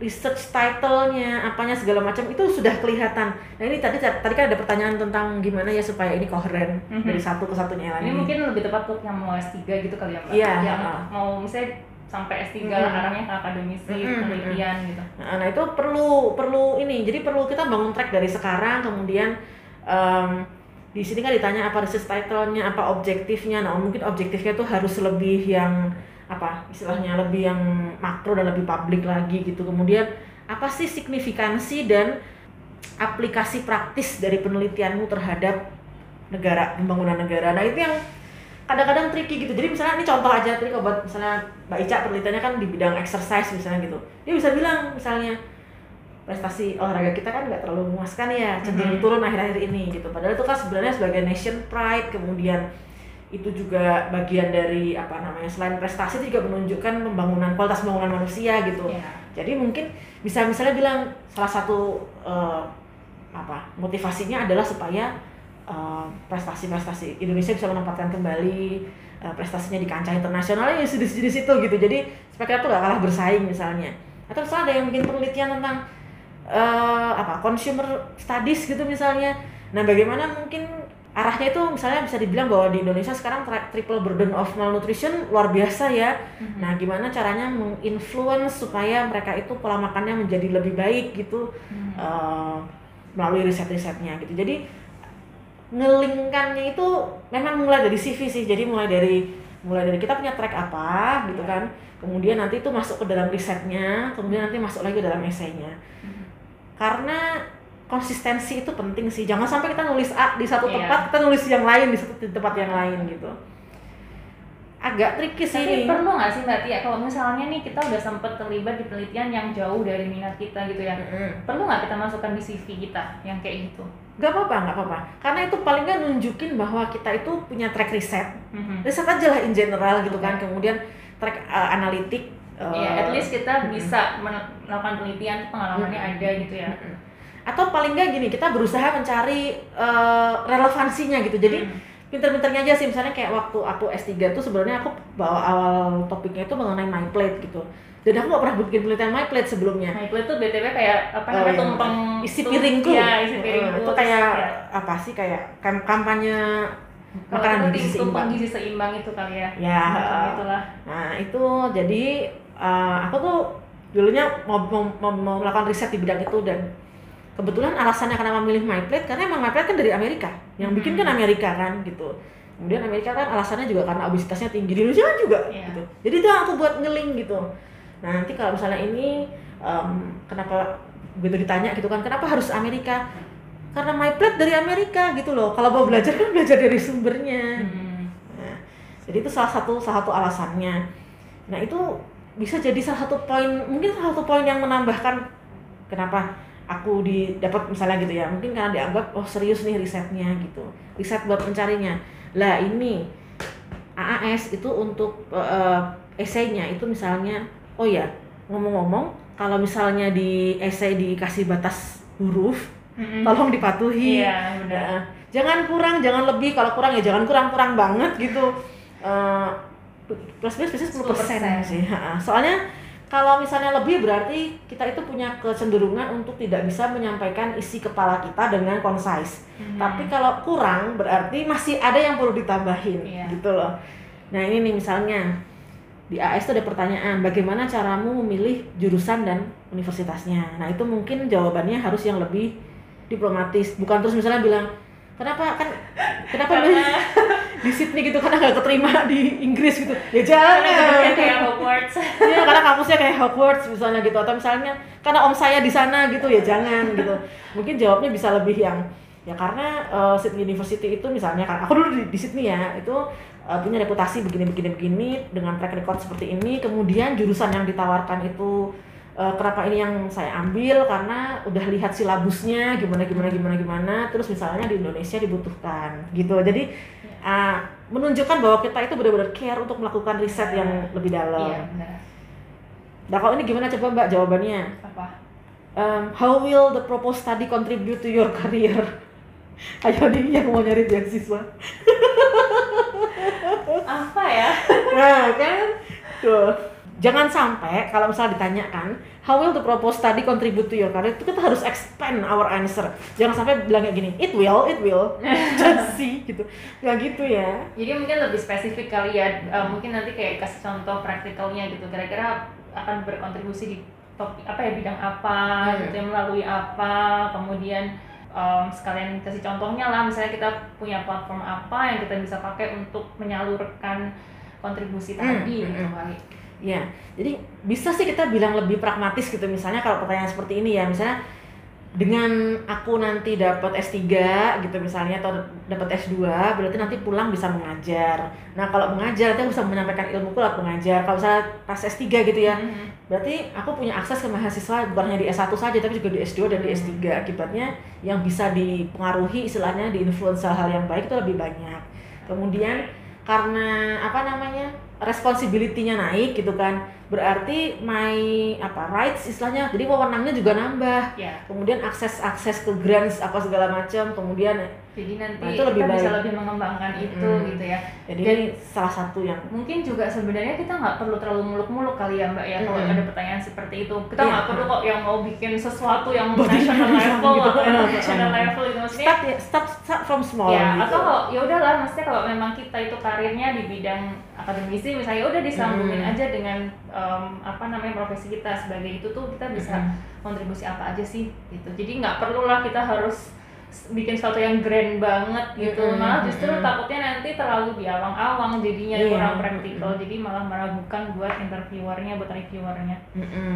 research title-nya, apanya segala macam itu sudah kelihatan. Nah ini tadi tadi kan ada pertanyaan tentang gimana ya supaya ini koheren Mhm. dari satu ke satunya lagi. Ini mungkin lebih tepat untuk yang mau S3 gitu kali ya Mbak. Iya, Yang heeh. mau misalnya sampai S3 lah Mm-mm. arahnya ke akademisi, Mm-mm, penelitian gitu. Nah, nah, itu perlu perlu ini. Jadi perlu kita bangun track dari sekarang kemudian em, di sini kan ditanya apa research title-nya, apa objektifnya. Nah, mungkin objektifnya tuh harus lebih yang apa istilahnya lebih yang makro dan lebih publik lagi gitu. Kemudian apa sih signifikansi dan aplikasi praktis dari penelitianmu terhadap negara pembangunan negara. Nah, itu yang kadang-kadang tricky gitu. Jadi misalnya ini contoh aja kalau buat misalnya Mbak Ica penelitiannya kan di bidang exercise misalnya gitu. Dia bisa bilang misalnya prestasi olahraga kita kan nggak terlalu memuaskan ya cenderung Mhm. turun akhir-akhir ini gitu. Padahal itu kan sebenarnya sebagai nation pride kemudian itu juga bagian dari apa namanya selain prestasi itu juga menunjukkan pembangunan kualitas pembangunan manusia gitu Iya. jadi mungkin bisa misalnya bilang salah satu eh, apa motivasinya adalah supaya eh, prestasi-prestasi Indonesia bisa menempatkan kembali eh, prestasinya di kancah internasional ya di di situ gitu. Jadi supaya kita tuh gak kalah bersaing misalnya. Atau misalnya ada yang bikin penelitian tentang eh, apa consumer studies gitu misalnya. Nah bagaimana mungkin arahnya itu misalnya bisa dibilang bahwa di Indonesia sekarang tri- triple burden of malnutrition luar biasa ya. Nah gimana caranya menginfluence supaya mereka itu pola makannya menjadi lebih baik gitu eh, melalui riset-risetnya gitu. Jadi ngelingkannya itu memang mulai dari CV sih. Jadi mulai dari mulai dari kita punya track apa gitu kan. Kemudian nanti itu masuk ke dalam risetnya kemudian nanti masuk lagi ke dalam esainya karena konsistensi itu penting sih. Jangan sampai kita nulis A di satu Iya. tempat kita nulis yang lain di satu di tempat yang lain gitu. Agak tricky sih Tapi ini. perlu nggak sih Mbak Tia? Kalau misalnya nih kita udah sempet terlibat di penelitian yang jauh dari minat kita gitu ya. Mm-mm. perlu nggak kita masukkan di CV kita yang kayak gitu? Gak apa-apa, nggak apa-apa. Karena itu paling nggak nunjukin bahwa kita itu punya track riset. Mhm. Riset aja lah in general gitu kan. Kemudian track uh, analitik. uh, Iya, at least kita mm-mm. bisa melakukan penelitian pengalamannya Mm-mm. ada gitu ya. Mm-mm. Atau paling nggak gini, kita berusaha mencari uh, relevansinya gitu. Jadi Hmm. pinter-pinternya aja sih. Misalnya kayak waktu aku S3 tuh sebenarnya aku bawa awal topiknya itu mengenai my plate gitu. Dan aku nggak pernah bikin penelitian my plate sebelumnya. Nah, itu btw kayak apa Oh, namanya iya. tumpeng isi piringku. Iya, isi piringku. Uh, itu kayak ya, apa sih kayak kam- kampanye makanan gizi seimbang. gizi seimbang itu kali ya. Ya, uh, itulah. Nah itu jadi uh, aku tuh dulunya mau, mau, mau, mau melakukan riset di bidang itu dan kebetulan alasannya kenapa memilih MyPlate karena emang MyPlate kan dari Amerika, yang bikin kan Hmm. Amerika kan gitu. Kemudian Amerika kan alasannya juga karena obesitasnya tinggi di Indonesia kan juga Iya. gitu. Jadi itu aku buat ngeling gitu. Nah nanti kalau misalnya ini um, kenapa begitu ditanya gitu kan kenapa harus Amerika? Karena MyPlate dari Amerika gitu loh. Kalau mau belajar kan belajar dari sumbernya. Hmm. Nah, jadi itu salah satu salah satu alasannya. Nah itu bisa jadi salah satu poin mungkin salah satu poin yang menambahkan kenapa aku di dapat misalnya gitu ya mungkin karena dianggap oh serius nih risetnya gitu riset buat pencarinya lah ini AAS itu untuk eh, esainya itu misalnya oh ya ngomong-ngomong kalau misalnya di esai dikasih batas huruf Mm-mm. tolong dipatuhi Iya, benar. Nah, jangan kurang, jangan lebih. Kalau kurang ya jangan kurang-kurang banget gitu. Eh, plus minus biasanya 10 persen 10%. sih. Soalnya kalau misalnya lebih berarti kita itu punya kecenderungan untuk tidak bisa menyampaikan isi kepala kita dengan concise. Hmm. Tapi kalau kurang berarti masih ada yang perlu ditambahin Iya. gitu loh. Nah ini nih misalnya di AS itu ada pertanyaan bagaimana caramu memilih jurusan dan universitasnya. Nah itu mungkin jawabannya harus yang lebih diplomatis, bukan terus misalnya bilang kenapa kan kenapa milih di Sydney gitu karena nggak keterima di Inggris gitu. Ya Karena jangan. kayak Hogwarts. Iya karena kampusnya kayak Hogwarts misalnya gitu atau misalnya karena om saya di sana gitu ya jangan gitu. Mungkin jawabnya bisa lebih yang ya karena eh, Sydney University itu misalnya kan aku dulu di, di Sydney ya itu eh, punya reputasi begini begini begini dengan track record seperti ini kemudian jurusan yang ditawarkan itu eh, kenapa ini yang saya ambil karena udah lihat silabusnya gimana gimana gimana gimana terus misalnya di Indonesia dibutuhkan gitu jadi ah, menunjukkan bahwa kita itu benar-benar care untuk melakukan riset yang lebih dalam. Iya, benar. Nah kalau ini gimana coba Mbak jawabannya? Apa? Um, how will the proposed study contribute to your career? Ayo nih yang mau nyari beasiswa. Apa ya? Nah kan, tuh. Jangan sampai kalau misalnya ditanyakan how will the proposed study contribute to your career itu kita harus expand our answer. Jangan sampai bilang kayak gini, it will, it will, just see gitu. Nggak gitu ya. Jadi mungkin lebih spesifik kali ya, eh, mungkin nanti kayak kasih contoh praktikalnya gitu. Kira-kira akan berkontribusi di topik apa ya bidang apa, Hmm. gitu ya, melalui apa, kemudian em, sekalian kasih contohnya lah. Misalnya kita punya platform apa yang kita bisa pakai untuk menyalurkan kontribusi Hmm, tadi hmm, gitu hmm. kali. Ya, jadi bisa sih kita bilang lebih pragmatis gitu misalnya kalau pertanyaan seperti ini ya, misalnya dengan aku nanti dapat S3 gitu misalnya atau dapat S2 berarti nanti pulang bisa mengajar. Nah, kalau mengajar nanti aku bisa menyampaikan ilmuku lewat mengajar. Kalau misalnya pas S3 gitu ya, Mhm. berarti aku punya akses ke mahasiswa bukan hanya di S1 saja tapi juga di S2 dan di S3. Akibatnya yang bisa dipengaruhi istilahnya di influence hal-hal yang baik itu lebih banyak. Kemudian karena apa namanya responsibility-nya naik gitu kan berarti my apa rights istilahnya jadi wewenangnya juga nambah ya kemudian akses akses ke grants apa segala macam kemudian jadi nanti Nah, itu lebih kita bisa baik. lebih mengembangkan itu Mm-mm. gitu ya jadi Dan- salah satu yang mungkin juga sebenarnya kita nggak perlu terlalu muluk-muluk kali ya mbak ya kalau ada pertanyaan seperti itu kita Iya. nggak perlu kok yang mau bikin sesuatu yang national level gitu. atau international level itu maksudnya start ya start, start from small ya gitu. atau kalau ya udahlah maksudnya kalau memang kita itu karirnya di bidang akademisi misalnya ya udah disambungin Hmm. aja dengan em, apa namanya profesi kita sebagai itu tuh kita bisa Hmm. kontribusi apa aja sih gitu jadi nggak perlu lah kita harus bikin sesuatu yang grand banget gitu Hmm, malah justru hmm. takutnya nanti terlalu di awang-awang jadinya Iya, kurang hmm, praktikal jadi malah meragukan buat interviewernya buat reviewernya Mm-mm.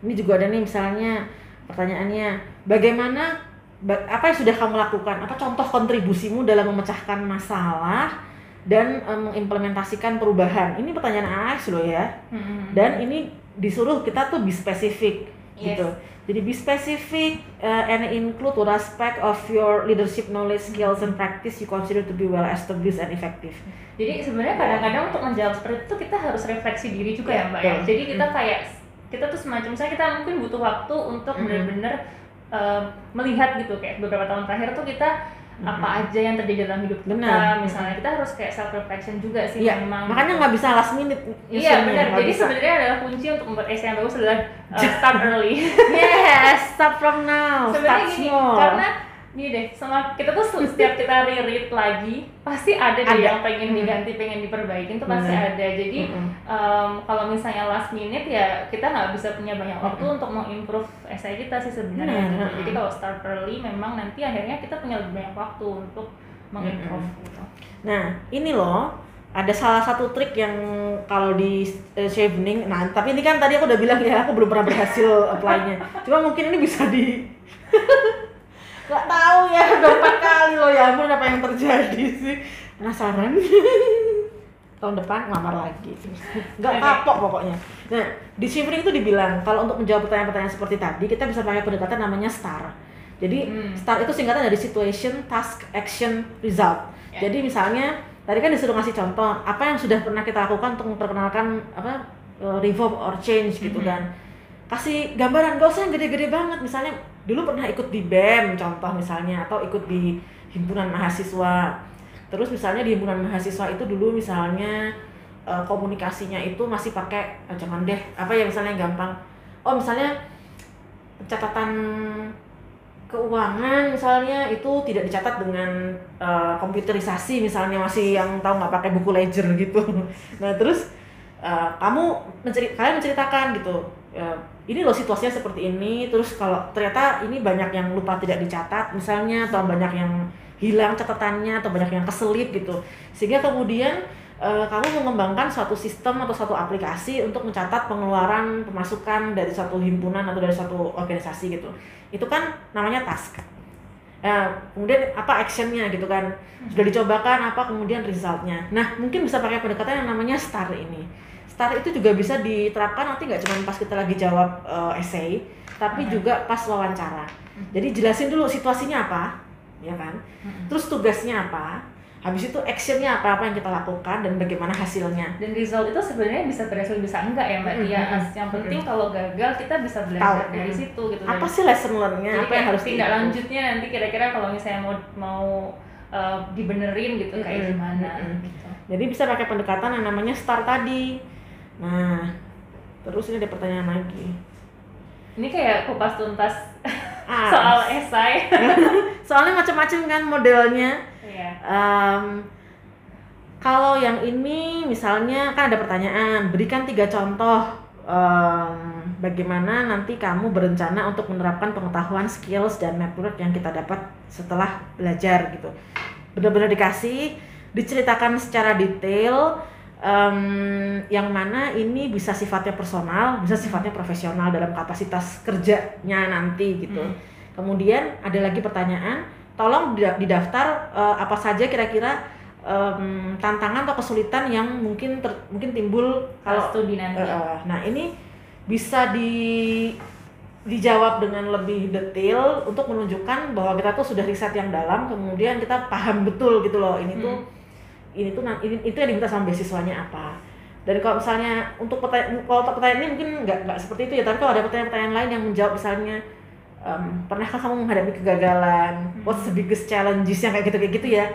Ini juga ada nih misalnya pertanyaannya, bagaimana ba- apa yang sudah kamu lakukan? Apa contoh kontribusimu dalam memecahkan masalah dan eh, mengimplementasikan perubahan? Ini pertanyaan AS loh ya. Dan ini disuruh kita tuh be spesifik Yes. gitu. Jadi be specific uh, and include what aspect of your leadership knowledge, skills and practice you consider to be well established and effective. Jadi sebenarnya kadang-kadang untuk menjawab seperti itu kita harus refleksi diri juga ya mbak ya. Jadi kita kayak kita tuh semacam saya kita mungkin butuh waktu untuk Mhm. benar-benar eh, melihat gitu kayak beberapa tahun terakhir tuh kita apa aja yang terjadi dalam hidup kita. Benar. Misalnya kita harus kayak self reflection juga sih Iya, memang. makanya nggak bisa last minute. Iya benar. Jadi bisa. sebenarnya adalah kunci untuk membuat essay yang bagus adalah uh, start early. yes, start from now, sebenarnya start gini small. karena gini deh sama kita tuh setiap kita reread lagi pasti ada deh Ada. yang pengen Hmm. diganti pengen diperbaikin tuh pasti Benar. ada jadi Mm-mm. em, kalau misalnya last minute ya kita nggak bisa punya banyak waktu Mm-mm. untuk mengimprove essay kita sih sebenarnya Benar, gitu. mm-mm. jadi kalau start early memang nanti akhirnya kita punya lebih banyak waktu untuk mengimprove gitu. Nah, ini loh ada salah satu trik yang kalau di uh, Chevening, nah tapi ini kan tadi aku udah bilang ya aku belum pernah berhasil apply-nya. Cuma mungkin ini bisa di nggak tahu ya udah empat kali loh ya ampun apa yang terjadi sih penasaran tahun depan ngelamar lagi nggak kapok pokoknya nah di Chevening itu dibilang kalau untuk menjawab pertanyaan-pertanyaan seperti tadi kita bisa pakai pendekatan namanya STAR jadi Hmm. STAR itu singkatan dari situation, task, action, result. Ya. Jadi misalnya tadi kan disuruh ngasih contoh apa yang sudah pernah kita lakukan untuk memperkenalkan apa uh, revolve or change gitu Mhm. kan. Kasih gambaran gak usah yang gede-gede banget misalnya dulu pernah ikut di BEM contoh misalnya atau ikut di himpunan mahasiswa. Terus misalnya di himpunan mahasiswa itu dulu misalnya uh, komunikasinya itu masih pakai eh, jangan deh apa ya misalnya yang gampang. Oh misalnya catatan keuangan misalnya itu tidak dicatat dengan uh, komputerisasi misalnya masih yang tahu nggak pakai buku ledger gitu nah terus uh, kamu menceri kalian menceritakan gitu ya, ini loh situasinya seperti ini terus kalau ternyata ini banyak yang lupa tidak dicatat misalnya atau banyak yang hilang catatannya atau banyak yang keselip gitu. Sehingga kemudian uh, kamu mengembangkan suatu sistem atau suatu aplikasi untuk mencatat pengeluaran pemasukan dari suatu himpunan atau dari suatu organisasi gitu. Itu kan namanya task. Nah, kemudian apa actionnya gitu kan? Sudah dicobakan apa kemudian resultnya? Nah mungkin bisa pakai pendekatan yang namanya STAR ini STAR itu juga bisa diterapkan nanti nggak cuma pas kita lagi jawab eh, essay tapi Mhm. juga pas wawancara jadi jelasin dulu situasinya apa ya kan terus tugasnya apa habis itu actionnya apa apa yang kita lakukan dan bagaimana hasilnya Dan result itu sebenarnya bisa berhasil bisa enggak ya mbak. Tia. As- Yang penting kalau gagal kita bisa belajar Tahu. dari situ gitu. apa Dan- sih lesson learn-nya apa yang harus tindak lanjutnya nanti kira-kira kalau misalnya mau mau uh, dibenerin gitu kayak gimana gitu. Jadi bisa pakai pendekatan yang namanya STAR tadi. Nah, terus ini ada pertanyaan lagi. Ini kayak kupas tuntas Ah, soal esai. soalnya macam-macam kan modelnya. Iya. Em, kalau yang ini misalnya kan ada pertanyaan, berikan tiga contoh em, bagaimana nanti kamu berencana untuk menerapkan pengetahuan, skills dan network yang kita dapat setelah belajar gitu. Benar-benar dikasih, diceritakan secara detail em, yang mana ini bisa sifatnya personal, bisa sifatnya profesional dalam kapasitas kerjanya nanti gitu. Hmm. Kemudian ada lagi pertanyaan, tolong dida- didaftar eh, apa saja kira-kira em, tantangan atau kesulitan yang mungkin ter- mungkin timbul Kalau studi nanti. eh, nah ini bisa di dijawab dengan lebih detail untuk menunjukkan bahwa kita tuh sudah riset yang dalam kemudian kita paham betul gitu loh ini tuh ini tuh ini, itu yang diminta sama beasiswanya apa. Dan kalau misalnya untuk pertanyaan kalau untuk pertanyaan ini mungkin nggak nggak seperti itu ya tapi kalau ada pertanyaan-pertanyaan lain yang menjawab misalnya em, pernahkah kamu menghadapi kegagalan? What's the biggest challenges yang kayak gitu kayak gitu ya?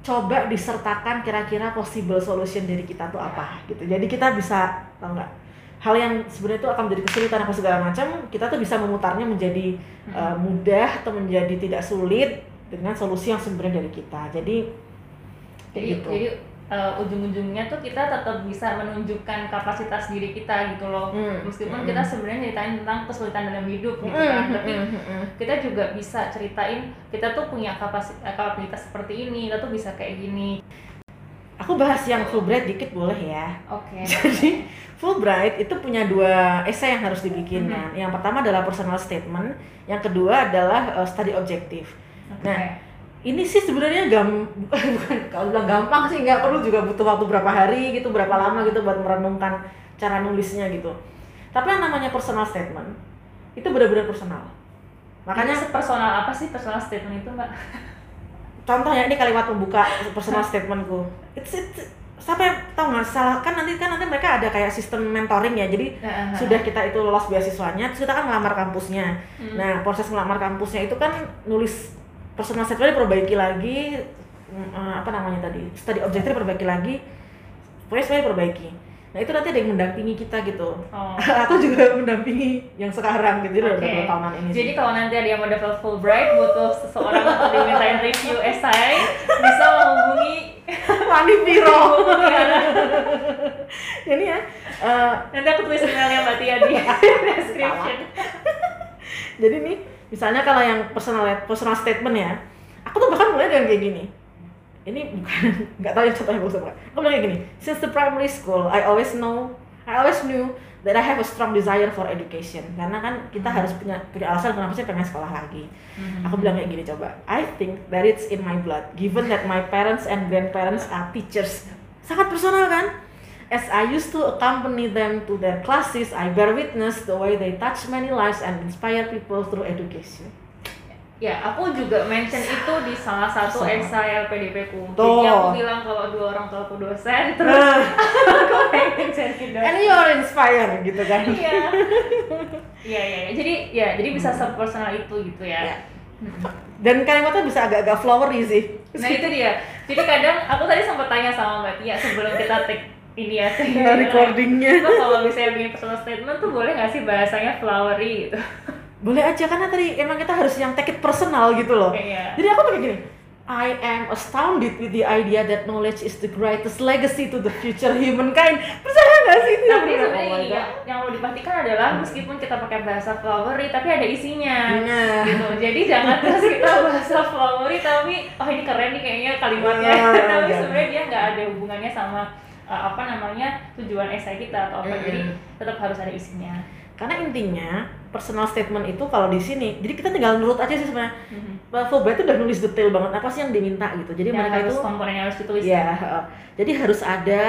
Coba disertakan kira-kira possible solution dari kita tuh apa gitu. Jadi kita bisa tau nggak hal yang sebenarnya itu akan menjadi kesulitan apa segala macam kita tuh bisa memutarnya menjadi uh, mudah atau menjadi tidak sulit dengan solusi yang sebenarnya dari kita. Jadi jadi gitu jadi uh, ujung-ujungnya tuh kita tetap bisa menunjukkan kapasitas diri kita gitu loh Hmm, meskipun hmm. kita sebenarnya ceritain tentang kesulitan dalam hidup gitu Mm, kan mm, tapi mm, mm, mm. kita juga bisa ceritain kita tuh punya kapasitas kapabilitas seperti ini kita tuh bisa kayak gini aku bahas yang Fulbright dikit boleh ya oke jadi Fulbright itu punya dua esai yang harus dibikin Mhm. kan yang pertama adalah personal statement yang kedua adalah uh, study objective Oke. Nah, ini sih sebenarnya gam bukan kalau bilang gampang sih nggak perlu juga butuh waktu berapa hari gitu berapa lama gitu buat merenungkan cara nulisnya gitu. Tapi yang namanya personal statement itu benar-benar personal. Makanya makanya personal apa sih personal statement itu mbak? Contohnya ini kalimat pembuka personal statementku. It's, it's sampai tau nggak salah kan nanti kan nanti mereka ada kayak sistem mentoring ya jadi Nah, sudah kita itu lolos beasiswanya terus kita kan melamar kampusnya. Hmm. nah proses melamar kampusnya itu kan nulis personal statement diperbaiki lagi mm, eh, apa namanya tadi study objective diperbaiki lagi pokoknya semuanya diperbaiki nah itu nanti ada yang mendampingi kita gitu oh. aku juga mendampingi yang sekarang gitu jadi udah tahunan ini Jadi sih. kalau nanti ada yang mau dapat Fulbright butuh seseorang untuk dimintain review esai bisa menghubungi Wani Piro jadi ya eh, Nanti aku tulis emailnya Mbak Tia di description. jadi nih misalnya kalau yang personal personal statement ya aku tuh bahkan mulai dengan kayak gini. Ini bukan nggak tahu yang contohnya bagus apa aku bilang kayak gini since the primary school I always know I always knew that I have a strong desire for education. Karena kan kita harus punya punya alasan kenapa sih pengen sekolah lagi. Aku bilang kayak gini coba I think that it's in my blood given that my parents and grandparents are teachers. Sangat personal kan As I used to accompany them to their classes, I bear witness the way they touch many lives and inspire people through education. Ya, aku juga mention itu di salah satu esai LPDP ku. Jadi aku bilang kalau dua orang tua aku dosen, terus Nah, aku pengen jadi dosen. and you're inspired gitu kan. Iya. Iya, iya, iya. Jadi ya, jadi bisa sepersonal itu gitu ya. Ya. Dan kalimatnya bisa agak-agak flowery sih. Nah itu dia. Jadi kadang aku tadi sempat tanya sama Mbak Tia sebelum kita take ini ya, Ya, recordingnya. Mbak, kalau misalnya bikin personal statement tuh boleh nggak sih bahasanya flowery gitu? Boleh aja karena tadi emang kita harus yang take it personal gitu loh. Iya. Jadi aku kayak gini. I am astounded with the idea that knowledge is the greatest legacy to the future humankind. Percaya nggak sih itu? Tapi Oh sebenarnya yang, yang perlu diperhatikan adalah meskipun kita pakai bahasa flowery tapi ada isinya. Nah. Gitu. Jadi jangan terus kita bahasa flowery tapi oh ini keren nih kayaknya kalimatnya. Nah, tapi jangan. sebenarnya dia nggak ada hubungannya sama uh, apa namanya tujuan esai kita atau apa. Mm-mm. Jadi tetap harus ada isinya. Karena intinya personal statement itu kalau di sini, jadi kita tinggal nurut aja sih sebenarnya. Mhm. Mbak Fulbright itu udah nulis detail banget apa sih yang diminta gitu. Jadi Yang mereka harus itu komponen yang harus ditulis. ya, heeh. jadi harus ada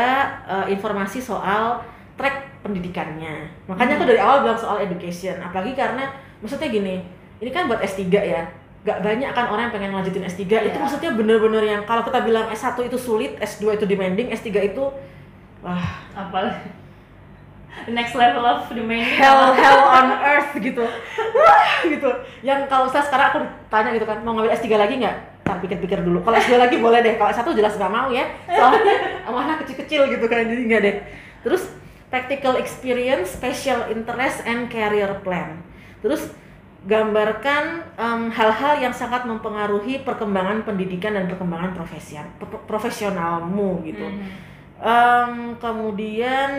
eh, informasi soal track pendidikannya. Makanya aku dari awal bilang soal education, apalagi karena maksudnya gini, ini kan buat S3 ya. Gak banyak kan orang yang pengen lanjutin S3 itu Iya. maksudnya bener-bener yang kalau kita bilang S1 itu sulit, S2 itu demanding, S3 itu wah. Apa? Next level of demanding. hell hell on earth gitu. Wah gitu. Yang kalau saya sekarang aku tanya gitu kan mau ngambil S3 lagi nggak? Ntar pikir-pikir dulu. Kalau S2 lagi boleh deh. Kalau S1 jelas nggak mau ya. Soalnya amanah kecil-kecil gitu kan jadi nggak deh. Terus practical experience special interest and career plan. Terus gambarkan hal-hal yang sangat mempengaruhi perkembangan pendidikan dan perkembangan profesion pro- profesionalmu gitu Mhm. Em, kemudian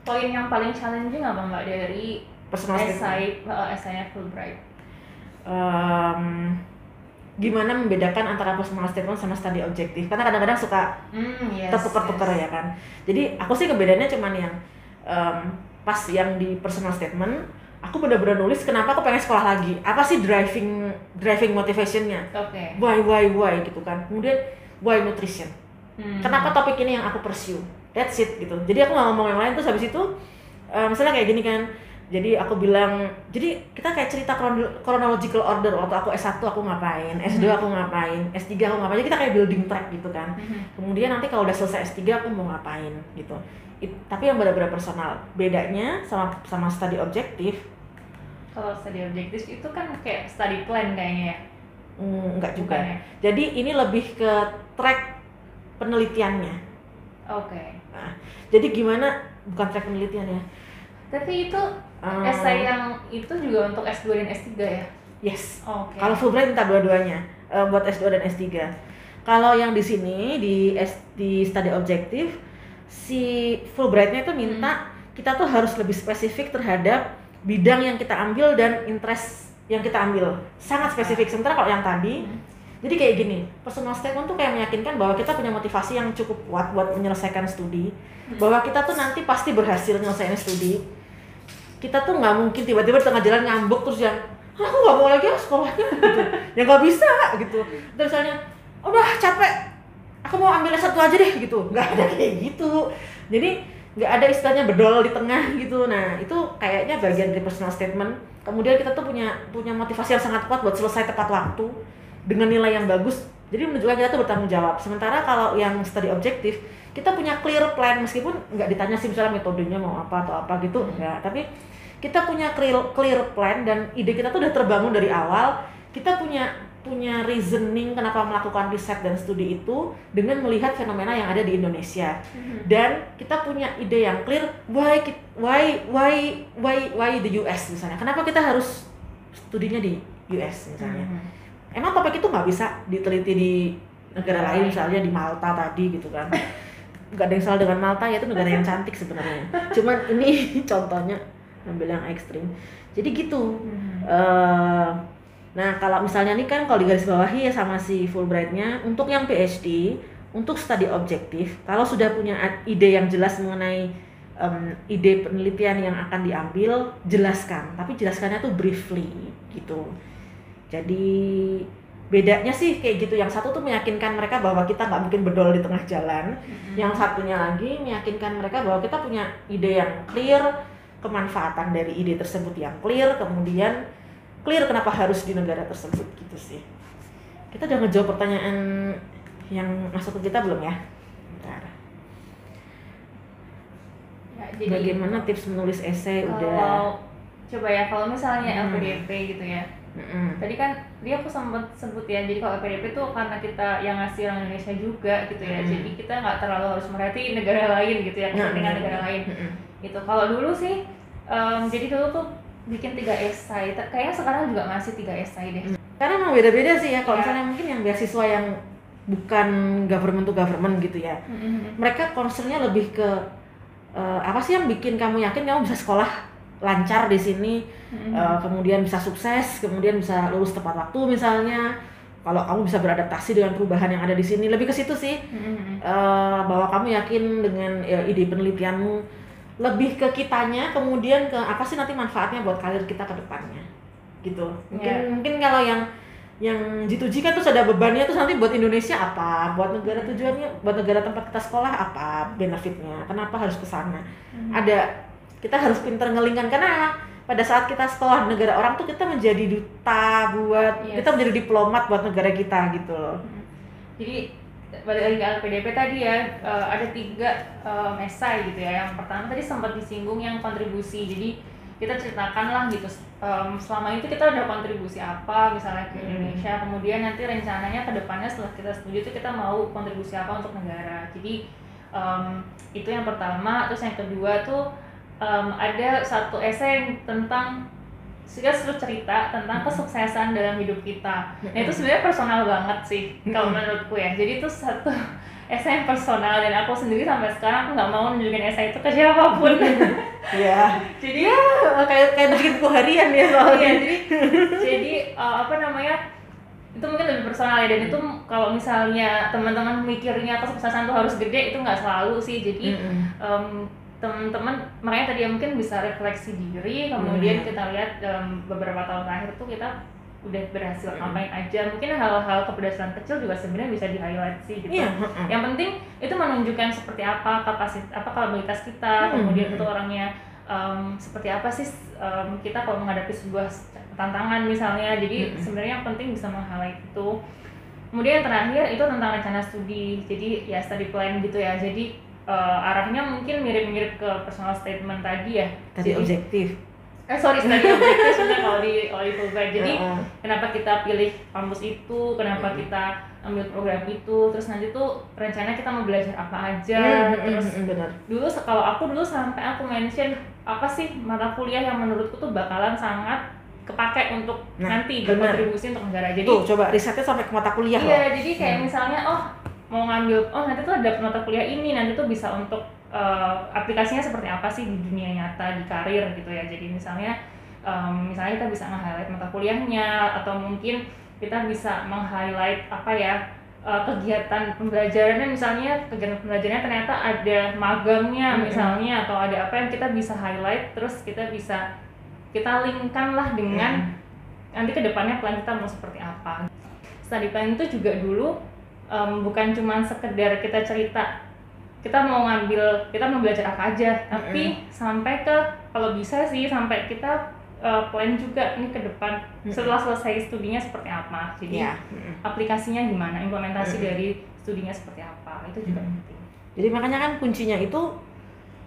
Poin yang paling challenging apa mbak dari personal statement. esai uh, esainya Fulbright? Em, gimana membedakan antara personal statement sama study objektif karena kadang-kadang suka Hmm, yes, tertukar-tukar yes. ya kan jadi aku sih ngebedainnya cuman yang em, pas yang di personal statement aku benar-benar nulis kenapa aku pengen sekolah lagi? Apa sih driving driving motivationnya? Oke. why why why gitu kan. Kemudian why nutrition? Hmm. kenapa topik ini yang aku pursue? That's it gitu. Jadi aku nggak ngomong yang lain terus habis itu eh, misalnya kayak gini kan. Jadi aku bilang jadi kita kayak cerita chrono- chronological order. Waktu aku S1 aku ngapain S2 aku ngapain S3 aku ngapain. Jadi kita kayak building track gitu kan. Kemudian nanti kalau udah selesai S3 aku mau ngapain gitu It- tapi yang benar-benar personal bedanya sama sama study objektif Kalau study objektif itu kan kayak study plan kayaknya ya. mm, enggak juga Bukan ya? jadi ini lebih ke track penelitiannya Oke. jadi gimana bukan track penelitian ya Tapi itu Eh, essay yang itu juga untuk S2 dan S3 ya? yes Oke. Kalau Fulbright minta dua-duanya eh, buat S2 dan S3. Kalau yang di sini di S, di study objektif si Fulbrightnya itu minta kita tuh harus lebih spesifik terhadap bidang yang kita ambil dan interest yang kita ambil. Sangat spesifik. Sementara kalau yang tadi Hmm. jadi kayak gini, personal statement tuh kayak meyakinkan bahwa kita punya motivasi yang cukup kuat buat menyelesaikan studi, bahwa kita tuh nanti pasti berhasil menyelesaikan studi. Kita tuh nggak mungkin tiba-tiba di tengah jalan ngambek terus yang "Ah, aku nggak mau lagi ah sekolahnya gitu, ya nggak bisa gitu. Terus misalnya, udah capek, aku mau ambil satu aja deh gitu, nggak ada kayak gitu. Jadi nggak ada istilahnya bedol di tengah gitu. Nah itu kayaknya bagian dari personal statement. Kemudian kita tuh punya punya motivasi yang sangat kuat buat selesai tepat waktu dengan nilai yang bagus. Jadi menunjukkan kita tuh bertanggung jawab. Sementara kalau yang studi objektif kita punya clear plan. Meskipun nggak ditanya sih misalnya metodenya mau apa atau apa gitu enggak tapi kita punya clear clear plan dan ide kita tuh udah terbangun dari awal. Kita punya punya reasoning kenapa melakukan riset dan studi itu dengan melihat fenomena yang ada di Indonesia. Dan kita punya ide yang clear why why why why why the US misalnya? Kenapa kita harus studinya di US misalnya? Mhm. emang topik itu nggak bisa diteliti di negara lain misalnya di Malta tadi gitu kan. Nggak ada yang salah dengan Malta ya itu negara yang cantik sebenarnya. Cuman ini contohnya ambil yang ekstrim. Jadi gitu Mhm. Eh, nah kalau misalnya nih kan kalau di garis bawahi ya sama si Fulbrightnya untuk yang PhD untuk studi objektif kalau sudah punya ide yang jelas mengenai em, ide penelitian yang akan diambil jelaskan. Tapi jelaskannya tuh briefly gitu. Jadi bedanya sih kayak gitu. Yang satu tuh meyakinkan mereka bahwa kita nggak mungkin bedol di tengah jalan. Mhm. yang satunya lagi meyakinkan mereka bahwa kita punya ide yang clear kemanfaatan dari ide tersebut yang clear kemudian clear kenapa harus di negara tersebut gitu sih kita udah ngejawab pertanyaan yang masuk ke kita belum ya Bentar. Ya, jadi bagaimana tips menulis esai kalau udah coba ya kalau misalnya Hmm. LPDP gitu ya Mm-mm. tadi kan dia aku sempat sebut ya jadi kalau LPDP itu karena kita yang ngasih orang Indonesia juga gitu ya Hmm. jadi kita nggak terlalu harus merhatiin negara lain gitu ya dengan iya. negara lain Mm-mm. gitu kalau dulu sih em, jadi dulu tuh bikin tiga esai. Kayaknya sekarang juga masih tiga esai deh. Karena emang beda-beda sih ya kalau Iya. misalnya mungkin yang beasiswa yang bukan government to government gitu ya. Mereka concernnya lebih ke eh, apa sih yang bikin kamu yakin kamu bisa sekolah lancar di sini eh, kemudian bisa sukses kemudian bisa lulus tepat waktu misalnya. Kalau kamu bisa beradaptasi dengan perubahan yang ada di sini lebih ke situ sih. Eh, bahwa kamu yakin dengan ya, ide penelitianmu lebih ke kitanya kemudian ke apa sih nanti manfaatnya buat karir kita ke depannya gitu. Mungkin Iya. mungkin kalau yang yang G2G kan terus ada bebannya terus nanti buat Indonesia apa buat negara tujuannya buat negara tempat kita sekolah apa benefitnya kenapa harus ke sana. Ada kita harus pinter ngelingkan karena pada saat kita sekolah negara orang tuh kita menjadi duta buat Yes. kita menjadi diplomat buat negara kita gitu loh. Jadi balik lagi ke LPDP tadi ya eh, ada tiga em, esai gitu ya. Yang pertama tadi sempat disinggung yang kontribusi. Jadi kita ceritakan lah gitu. Em, selama itu kita udah kontribusi apa misalnya ke Hmm. Indonesia. Kemudian nanti rencananya ke depannya setelah kita studi itu kita mau kontribusi apa untuk negara. Jadi em, itu yang pertama. Terus yang kedua tuh em, ada satu esai yang tentang kita suruh cerita tentang kesuksesan dalam hidup kita. Nah itu sebenarnya personal banget sih kalau menurutku ya. Jadi itu satu esai yang personal dan aku sendiri sampai sekarang aku nggak mau nunjukin esai itu ke siapa pun. ya jadi ya kayak kayak bikin buku harian ya soalnya. Iya, jadi jadi uh, apa namanya itu mungkin lebih personal ya. Dan itu kalau misalnya teman-teman mikirnya kesuksesan tuh harus gede itu nggak selalu sih. Jadi em, teman-teman makanya tadi ya mungkin bisa refleksi diri kemudian Hmm. kita lihat em, beberapa tahun terakhir tuh kita udah berhasil Hmm. ngapain aja mungkin hal-hal keberhasilan kecil juga sebenarnya bisa di highlight sih gitu mm-mm. yang penting itu menunjukkan seperti apa kapasitas apa kapabilitas kita Hmm. kemudian itu orangnya em, seperti apa sih em, kita kalau menghadapi sebuah tantangan misalnya jadi Mm-mm. sebenarnya yang penting bisa meng-highlight itu kemudian yang terakhir itu tentang rencana studi jadi ya study plan gitu ya jadi eh, arahnya mungkin mirip-mirip ke personal statement tadi ya. Tadi Jadi- objektif. Eh sorry study objektif sebenarnya kalau di kalau di Fulbright jadi Heeh. kenapa kita pilih kampus itu? Kenapa Mm-mm. kita ambil program itu? Terus nanti tuh rencana kita mau belajar apa aja? Hmm, terus hmm, benar. dulu kalau aku dulu sampai aku mention apa sih mata kuliah yang menurutku tuh bakalan sangat kepake untuk Nah, nanti berkontribusi untuk negara. Jadi tuh coba risetnya sampai ke mata kuliah loh. iya jadi kayak Hmm. misalnya oh mau ngambil oh nanti tuh ada mata kuliah ini nanti tuh bisa untuk eh, aplikasinya seperti apa sih di dunia nyata di karir gitu ya jadi misalnya em, misalnya kita bisa nge-highlight mata kuliahnya atau mungkin kita bisa meng-highlight apa ya eh, kegiatan pembelajarannya misalnya kegiatan pembelajarannya ternyata ada magangnya Mm-mm. misalnya atau ada apa yang kita bisa highlight terus kita bisa kita linkkan lah dengan Hmm. nanti ke depannya plan kita mau seperti apa study plan itu juga dulu em, bukan cuma sekedar kita cerita kita mau ngambil kita mau belajar apa aja tapi sampai ke kalau bisa sih sampai kita eh, plan juga nih ke depan Mm-mm. setelah selesai studinya seperti apa jadi Iya. Mm-mm. aplikasinya gimana implementasi Mm-mm. dari studinya seperti apa itu juga Mm-mm. penting jadi makanya kan kuncinya itu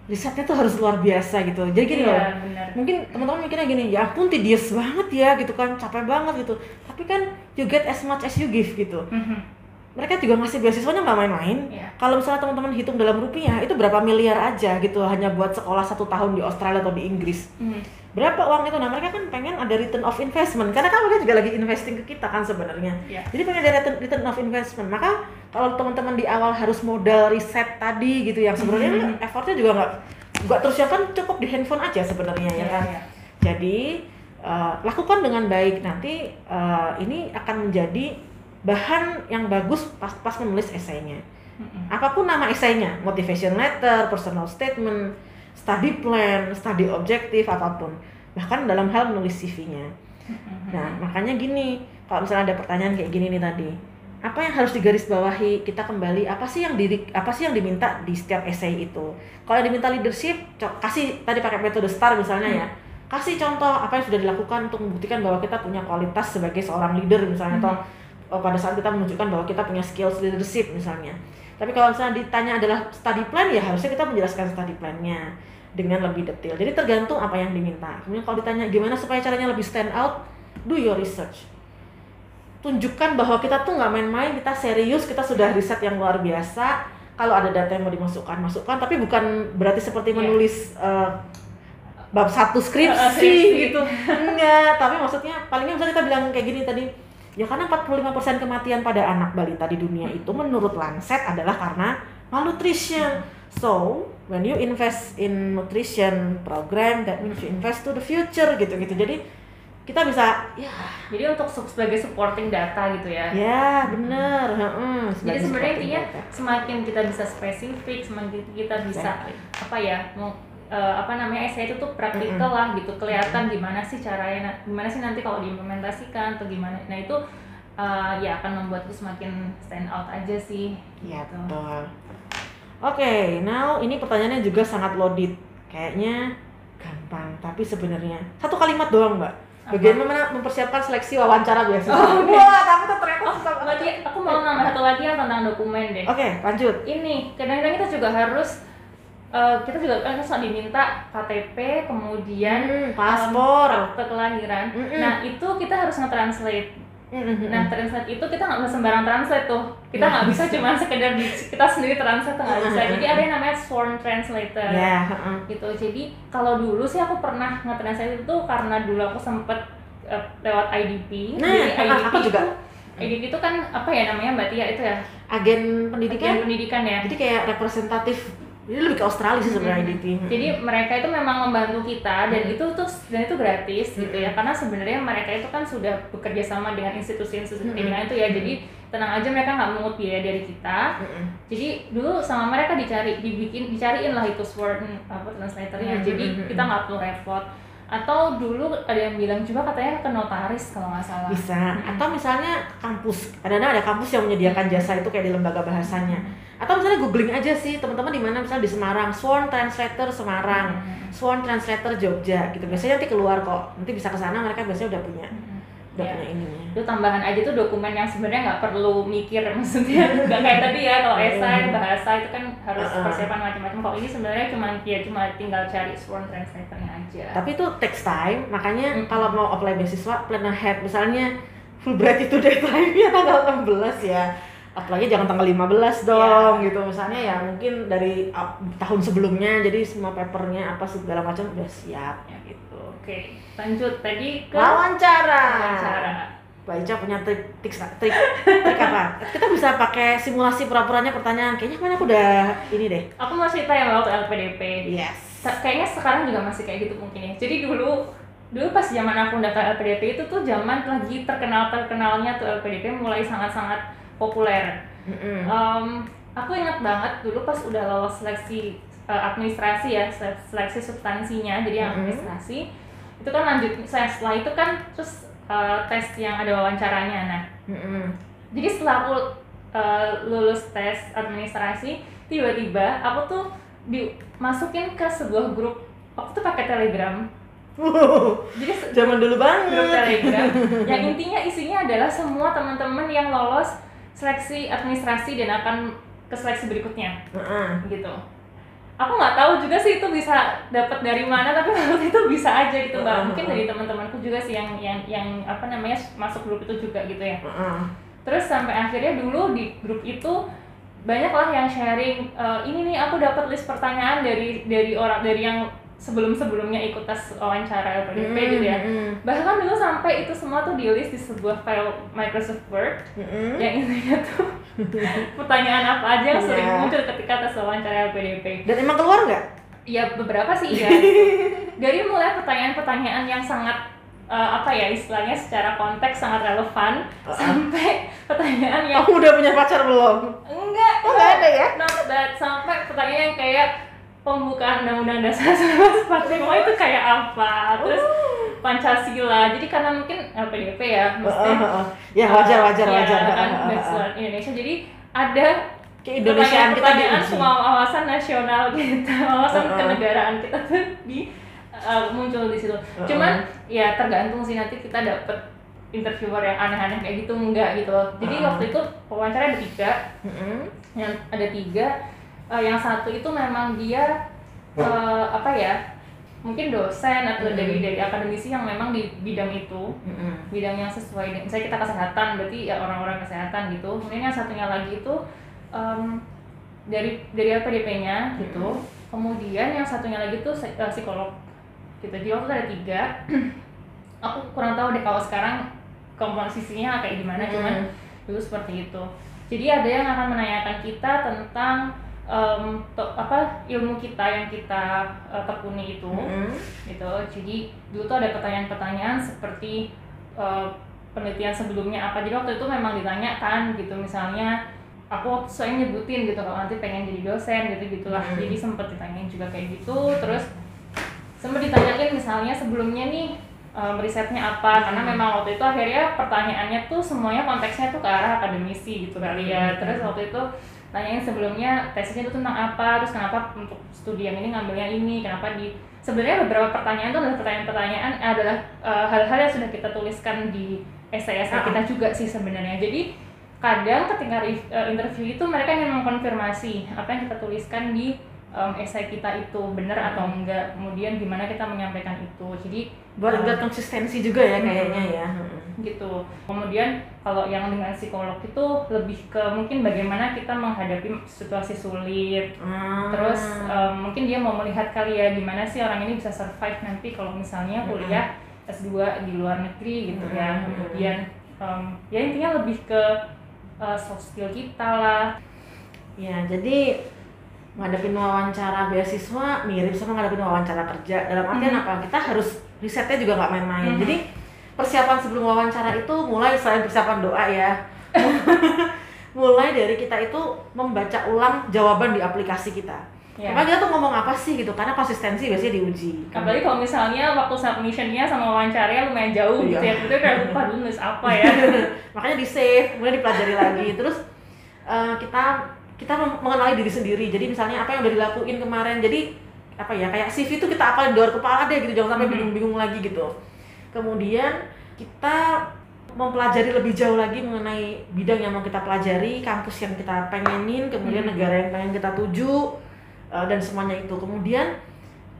risetnya tuh harus luar biasa gitu jadi gini loh iya benar mungkin teman-teman mikirnya gini ya ampun tedious banget ya gitu kan capek banget gitu tapi kan you get as much as you give gitu Mhm. Mereka juga ngasih beasiswanya nggak main-main Iya. kalau misalnya teman-teman hitung dalam rupiah itu berapa miliar aja gitu hanya buat sekolah satu tahun di Australia atau di Inggris Mhm. berapa uang itu nah mereka kan pengen ada return of investment karena kan mereka juga lagi investing ke kita kan sebenarnya Iya. jadi pengen ada return, return of investment maka kalau teman-teman di awal harus modal riset tadi gitu yang sebenarnya Mhm. effortnya juga nggak nggak terus ya kan cukup di handphone aja sebenarnya ya Iya, kan iya. jadi eh, lakukan dengan baik nanti eh, ini akan menjadi bahan yang bagus pas pas menulis esainya. Apa pun nama esainya motivation letter personal statement study plan study objektif apa pun. Bahkan dalam hal menulis CV-nya nah makanya gini kalau misalnya ada pertanyaan kayak gini nih tadi apa yang harus digarisbawahi kita kembali apa sih yang diri apa sih yang diminta di setiap essay itu? Kalau yang diminta leadership kasih tadi pakai metode STAR misalnya ya kasih contoh apa yang sudah dilakukan untuk membuktikan bahwa kita punya kualitas sebagai seorang leader misalnya atau oh, pada saat kita menunjukkan bahwa kita punya skills leadership misalnya. Tapi kalau misalnya ditanya adalah study plan ya harusnya kita menjelaskan study plan-nya dengan lebih detail. Jadi tergantung apa yang diminta. Kemudian kalau ditanya gimana supaya caranya lebih stand out do your research. Tunjukkan bahwa kita tuh nggak main-main kita serius kita sudah riset yang luar biasa. Kalau ada data yang mau dimasukkan masukkan. Tapi bukan berarti seperti Iya. menulis eh, bab satu Eh, skripsi skripsi. gitu. Enggak tapi maksudnya palingnya misalnya kita bilang kayak gini tadi ya karena 45% kematian pada anak balita di dunia itu menurut Lancet adalah karena malnutrition so when you invest in nutrition program that means you invest to the future gitu-gitu jadi kita bisa ya jadi untuk sebagai supporting data gitu ya ya bener heeh, Jadi sebagai sebenarnya intinya data. semakin kita bisa spesifik, semakin kita bisa Exactly. apa ya, eh, apa namanya essay itu tuh praktikal lah gitu, kelihatan gimana sih caranya, na- gimana sih nanti kalau diimplementasikan atau gimana. Nah itu eh, ya akan membuat itu semakin stand out aja sih. Iya gitu. betul. Oke, now ini pertanyaannya juga sangat loaded. Kayaknya gampang, tapi sebenarnya satu kalimat doang, Mbak. Bagaimana mempersiapkan seleksi wawancara biasa? Oh, oke. Wah, tapi itu ternyata susah banget. berarti aku mau nambah satu lagi yang tentang dokumen deh. Oke, lanjut. Ini kadang-kadang kita juga harus eh, kita juga kan harus diminta KTP, kemudian Hmm, paspor. em, akte kelahiran. Mm-mm. Nah itu kita harus nge-translate. Mm-mm. Nah, translate itu kita nggak bisa sembarang translate tuh. Kita Nah. nggak bisa cuma sekedar di, kita sendiri translate nggak bisa. Mm-hmm. Jadi ada yang namanya sworn translator. ya, heeh. Gitu. Jadi kalau dulu sih aku pernah nge-translate itu karena dulu aku sempet eh, lewat IDP. Nah, Jadi IDP aku juga. itu IDP itu kan apa ya namanya Mbak Tia itu ya? Agen pendidikan. Bagian pendidikan ya. Jadi kayak representatif. Ini lebih ke Australia sih sebenarnya Mm-mm. IDP. Jadi mereka itu memang membantu kita dan Hmm. itu tuh dan itu gratis gitu ya. Karena sebenarnya mereka itu kan sudah bekerja sama dengan institusi-institusi pendidikan itu ya. Jadi tenang aja mereka nggak mengut biaya dari kita. Mm-mm. jadi dulu sama mereka dicari dibikin dicariin lah itu sworn apa translatornya. Hmm, jadi hmm, hmm, kita hmm. nggak perlu repot. Atau dulu ada yang bilang juga katanya ke notaris kalau nggak salah. Bisa. Atau misalnya kampus kadang-kadang ada kampus yang menyediakan jasa itu kayak di lembaga bahasanya atau misalnya googling aja sih teman-teman di mana misalnya di Semarang Sworn Translator Semarang Hmm. Sworn Translator Jogja gitu. Biasanya nanti keluar kok. Nanti bisa ke sana mereka biasanya udah punya udah Iya. punya ininya. Itu tambahan aja tuh dokumen yang sebenarnya nggak perlu mikir maksudnya nggak kayak tadi ya kalau esai bahasa itu kan harus Uh-uh. persiapan macam-macam. Kalau ini sebenarnya cuma ya cuma tinggal cari sworn translatornya aja. Tapi itu takes time makanya Mm-mm. kalau mau apply beasiswa plan ahead. Misalnya Fulbright itu deadline-nya tanggal 16 ya apply jangan tanggal 15 dong Iya. gitu misalnya ya mungkin dari uh, tahun sebelumnya jadi semua papernya apa segala macam udah siap Ya. gitu oke lanjut tadi ke wawancara wawancara Mbak Ica punya trik, tips, trik, trik apa? Kita bisa pakai simulasi pura-puranya pertanyaan. Kayaknya ke mana aku udah ini deh. aku mau cerita yang waktu LPDP Yes. Kayaknya sekarang juga masih kayak gitu mungkin ya jadi dulu dulu pas zaman aku daftar LPDP itu tuh zaman lagi terkenal terkenalnya tuh LPDP mulai sangat-sangat populer Mm-mm. Em, aku ingat banget dulu pas udah lolos seleksi eh, administrasi ya sele- seleksi substansinya jadi Mhm. administrasi itu kan lanjut saya setelah itu kan terus eh, tes yang ada wawancaranya nah Mm-mm. jadi setelah aku eh, lulus tes administrasi tiba-tiba aku tuh dimasukin ke sebuah grup aku tuh pakai telegram jadi se- Zaman dulu banget. grup telegram yang intinya isinya adalah semua teman-teman yang lolos seleksi administrasi dan akan ke seleksi berikutnya. Heeh. gitu. Aku nggak tahu juga sih itu bisa dapat dari mana tapi waktu itu bisa aja gitu mbak. Mungkin dari teman-temanku juga sih yang yang yang apa namanya masuk grup itu juga gitu ya. Heeh. terus sampai akhirnya dulu di grup itu banyak lah yang sharing "Eh, ini nih aku dapat list pertanyaan dari dari orang dari yang sebelum sebelumnya ikut tes wawancara LPDP Mm, gitu ya mm, bahkan dulu sampai itu semua tuh di list di sebuah file Microsoft Word mm-mm. yang intinya tuh pertanyaan apa aja yang sering Iya. muncul ketika tes wawancara LPDP Dan emang keluar nggak? ya beberapa sih iya dari mulai pertanyaan-pertanyaan yang sangat eh, apa ya istilahnya secara konteks sangat relevan Uh-uh. sampai pertanyaan yang Kamu udah punya pacar belum? enggak Oh, nggak ada ya? not that sampai pertanyaan yang kayak pembukaan undang-undang dasar 1945 itu kayak apa terus Oh. Pancasila jadi karena mungkin LPDP ya maksudnya heeh. Ya wajar wajar Iya, wajar. kan background Indonesia jadi ada Keindonesiaan kita pertanyaan diuji. semua wawasan nasional kita wawasan Uh-uh. kenegaraan kita tuh di uh, muncul di situ Uh-uh. cuman ya tergantung sih nanti kita dapet interviewer yang aneh-aneh kayak gitu enggak gitu loh jadi waktu itu wawancara ada tiga yang ada tiga uh, yang satu itu memang dia uh, apa ya mungkin dosen atau Mm-mm. dari dari akademisi yang memang di bidang itu Mm-mm. bidang yang sesuai dengan misalnya kita kesehatan berarti ya orang-orang kesehatan gitu. Kemudian yang satunya lagi itu em, dari dari LPDP-nya gitu. Kemudian yang satunya lagi tuh psi- eh, psikolog gitu. Jadi waktu itu ada tiga. Aku kurang tahu deh kalau sekarang komposisinya kayak gimana cuman Mm. dulu seperti itu. Jadi ada yang akan menanyakan kita tentang em, to- apa ilmu kita yang kita eh, tekuni itu Mm-mm. gitu jadi dulu tuh ada pertanyaan-pertanyaan seperti eh, penelitian sebelumnya apa jadi waktu itu memang ditanyakan gitu misalnya aku waktu saya nyebutin gitu kalau nanti pengen jadi dosen gitu gitulah Hmm. jadi sempet ditanyain juga kayak gitu terus sempet ditanyain misalnya sebelumnya nih em, risetnya apa karena Hmm. memang waktu itu akhirnya pertanyaannya tuh semuanya konteksnya tuh ke arah akademisi gitu kali ya Hmm. terus waktu itu tanyain sebelumnya tesisnya itu tentang apa terus kenapa untuk studi yang ini ngambilnya ini kenapa di sebenarnya beberapa pertanyaan itu adalah pertanyaan-pertanyaan adalah eh, hal-hal yang sudah kita tuliskan di esai-esai Ah. kita juga sih sebenarnya. Jadi kadang ketika eh, interview itu mereka ingin mengkonfirmasi apa yang kita tuliskan di em, esai kita itu benar atau enggak. Kemudian gimana kita menyampaikan itu. Jadi Buat lihat konsistensi juga ya kayaknya ya. gitu. Kemudian kalau yang dengan psikolog itu lebih ke mungkin bagaimana kita menghadapi situasi sulit. Hmm. terus em, mungkin dia mau melihat kali ya gimana sih orang ini bisa survive nanti kalau misalnya kuliah S2 di luar negeri gitu ya. Mm-mm. kemudian em, ya intinya lebih ke eh, soft skill kita lah. Ya, jadi ngadepin wawancara beasiswa mirip sama ngadepin wawancara kerja. Dalam artian Mhm. apa? Kita harus risetnya juga nggak main-main. Mhm. Jadi persiapan sebelum wawancara itu mulai selain persiapan doa ya. mulai dari kita itu membaca ulang jawaban di aplikasi kita. ya. Karena kita tuh ngomong apa sih gitu, karena konsistensi biasanya diuji. apalagi kalau misalnya waktu submissionnya sama wawancaranya lumayan jauh gitu Iya. ya kita kayak lupa dulu nulis apa ya makanya di save kemudian dipelajari lagi terus eh, kita kita mengenali diri sendiri. Jadi misalnya apa yang udah dilakuin kemarin jadi apa ya kayak CV itu kita apalin di luar kepala deh gitu jangan sampai bingung-bingung lagi gitu. Kemudian kita mempelajari lebih jauh lagi mengenai bidang yang mau kita pelajari kampus yang kita pengenin kemudian negara yang pengen kita tuju uh, dan semuanya itu. Kemudian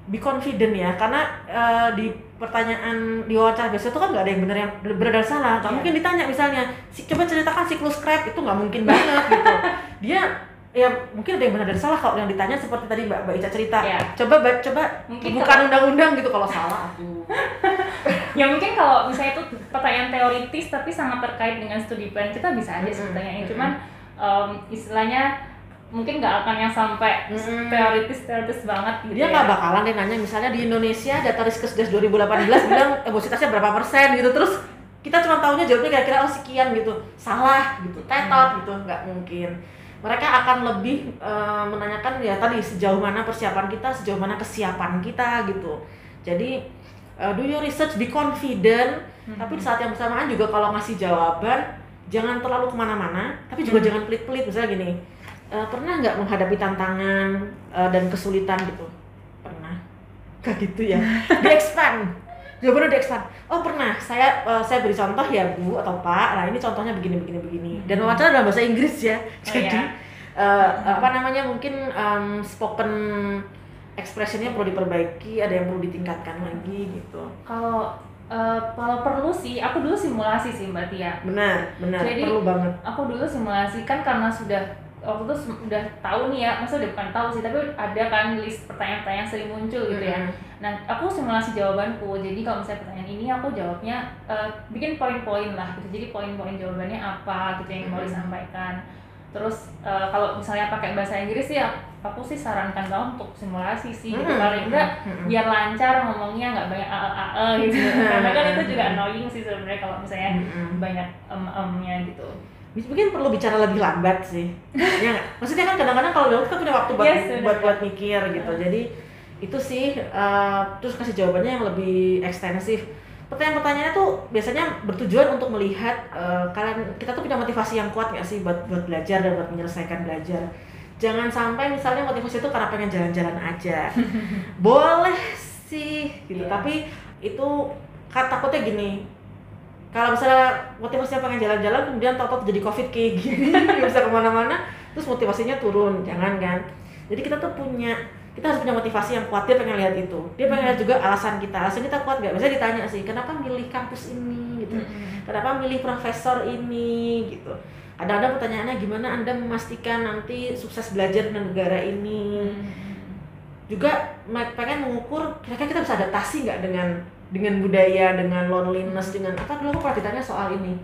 be confident ya karena uh, di pertanyaan di wawancara biasa itu kan nggak ada yang benar yang benar dan salah. Nggak Iya. mungkin ditanya misalnya "Si- coba ceritakan siklus Krebs itu nggak mungkin banget gitu. Dia ya mungkin ada yang benar dan salah kalau yang ditanya seperti tadi mbak mbak Ica cerita. Iya. coba Mbak- coba Mungkin bukan kalau- undang-undang gitu kalau salah aduh. Ya mungkin kalau misalnya itu pertanyaan teoritis tapi sangat terkait dengan studi plan kita bisa aja pertanyaannya mm-mm. cuman em, istilahnya mungkin nggak akan yang sampai teoritis teoritis banget gitu dia ya. nggak bakalan deh nanya misalnya di Indonesia data Riskesdas 2018 bilang obesitasnya berapa persen gitu. Terus kita cuma tahunya jawabnya kira-kira oh sekian gitu. Salah gitu. Tetot gitu. Nggak mungkin mereka akan lebih eh, menanyakan ya tadi sejauh mana persiapan kita sejauh mana kesiapan kita gitu. Jadi eh, do your research be confident. Tapi di saat yang bersamaan juga kalau ngasih jawaban jangan terlalu ke mana-mana tapi juga Hmm. jangan pelit-pelit. Misalnya gini eh, pernah nggak menghadapi tantangan eh, dan kesulitan? Gitu. Pernah. Kayak gitu ya. Di expand jawabannya di expand oh pernah. Saya eh, saya beri contoh ya bu atau pak. Nah ini contohnya begini begini begini. Dan wawancara dalam bahasa Inggris ya. Oh, jadi ya. eh, apa namanya mungkin em, spoken expressionnya perlu diperbaiki ada yang perlu ditingkatkan lagi gitu. Kalau eh, kalau perlu sih aku dulu simulasi sih mbak Tia. Benar benar. Jadi- perlu banget. aku dulu simulasi. Kan karena sudah waktu itu udah tahu nih ya masa udah bukan tahu sih tapi ada kan list pertanyaan-pertanyaan sering muncul gitu ya. Nah aku simulasi jawabanku jadi kalau misalnya pertanyaan ini aku jawabnya eh, bikin poin-poin lah gitu. Jadi poin-poin jawabannya apa gitu yang mau Mm-mm. disampaikan. Terus eh, kalau misalnya pakai bahasa Inggris sih aku- sih sarankan kamu untuk simulasi sih gitu. Mm-mm. paling enggak biar lancar ngomongnya nggak banyak ae ae gitu karena kan itu juga annoying sih sebenarnya kalau misalnya Mm-mm. banyak em emnya gitu mungkin perlu bicara lebih lambat sih. Ya maksudnya kan kadang-kadang kalau dulu kita punya waktu buat Yes, benar. buat buat mikir gitu. Jadi itu sih eh, terus kasih jawabannya yang lebih ekstensif. Pertanyaan-pertanyaannya tuh biasanya bertujuan untuk melihat eh, kalian kita tuh punya motivasi yang kuat nggak sih buat buat belajar dan buat menyelesaikan belajar? Jangan sampai misalnya motivasi itu karena pengen jalan-jalan aja. Boleh sih gitu. Iya. tapi itu kan takutnya gini kalau misalnya motivasinya pengen jalan-jalan kemudian tau-tau jadi covid kayak gini nggak bisa ke mana-mana terus motivasinya turun jangan kan? Jadi kita tuh punya kita harus punya motivasi yang kuat dia pengen lihat itu. Dia pengen lihat juga alasan kita alasan kita kuat nggak? Bisa ditanya sih kenapa milih kampus ini? Gitu. Kenapa milih profesor ini? Gitu. Ada-ada pertanyaannya gimana anda memastikan nanti sukses belajar di negara ini? Juga me- pengen mengukur kira-kira kita bisa adaptasi nggak dengan dengan budaya dengan loneliness dengan apa dulu aku pernah ditanya soal ini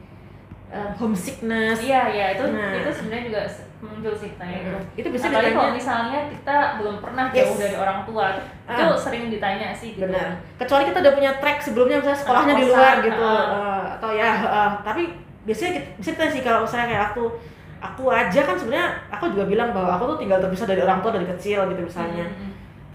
eh, homesickness Iya iya itu Nah. itu sebenarnya juga muncul sih tanya itu. itu bisa Apalagi kalau ditanya misalnya kita belum pernah Yes. jauh dari orang tua, itu Ah. sering ditanya sih gitu. benar kecuali kita udah punya track sebelumnya misalnya sekolahnya di luar gitu eh, atau ya eh, tapi biasanya kita, bisa kita sih kalau misalnya kayak aku aku aja kan sebenarnya aku juga bilang bahwa aku tuh tinggal terpisah dari orang tua dari kecil gitu misalnya Mm, mm,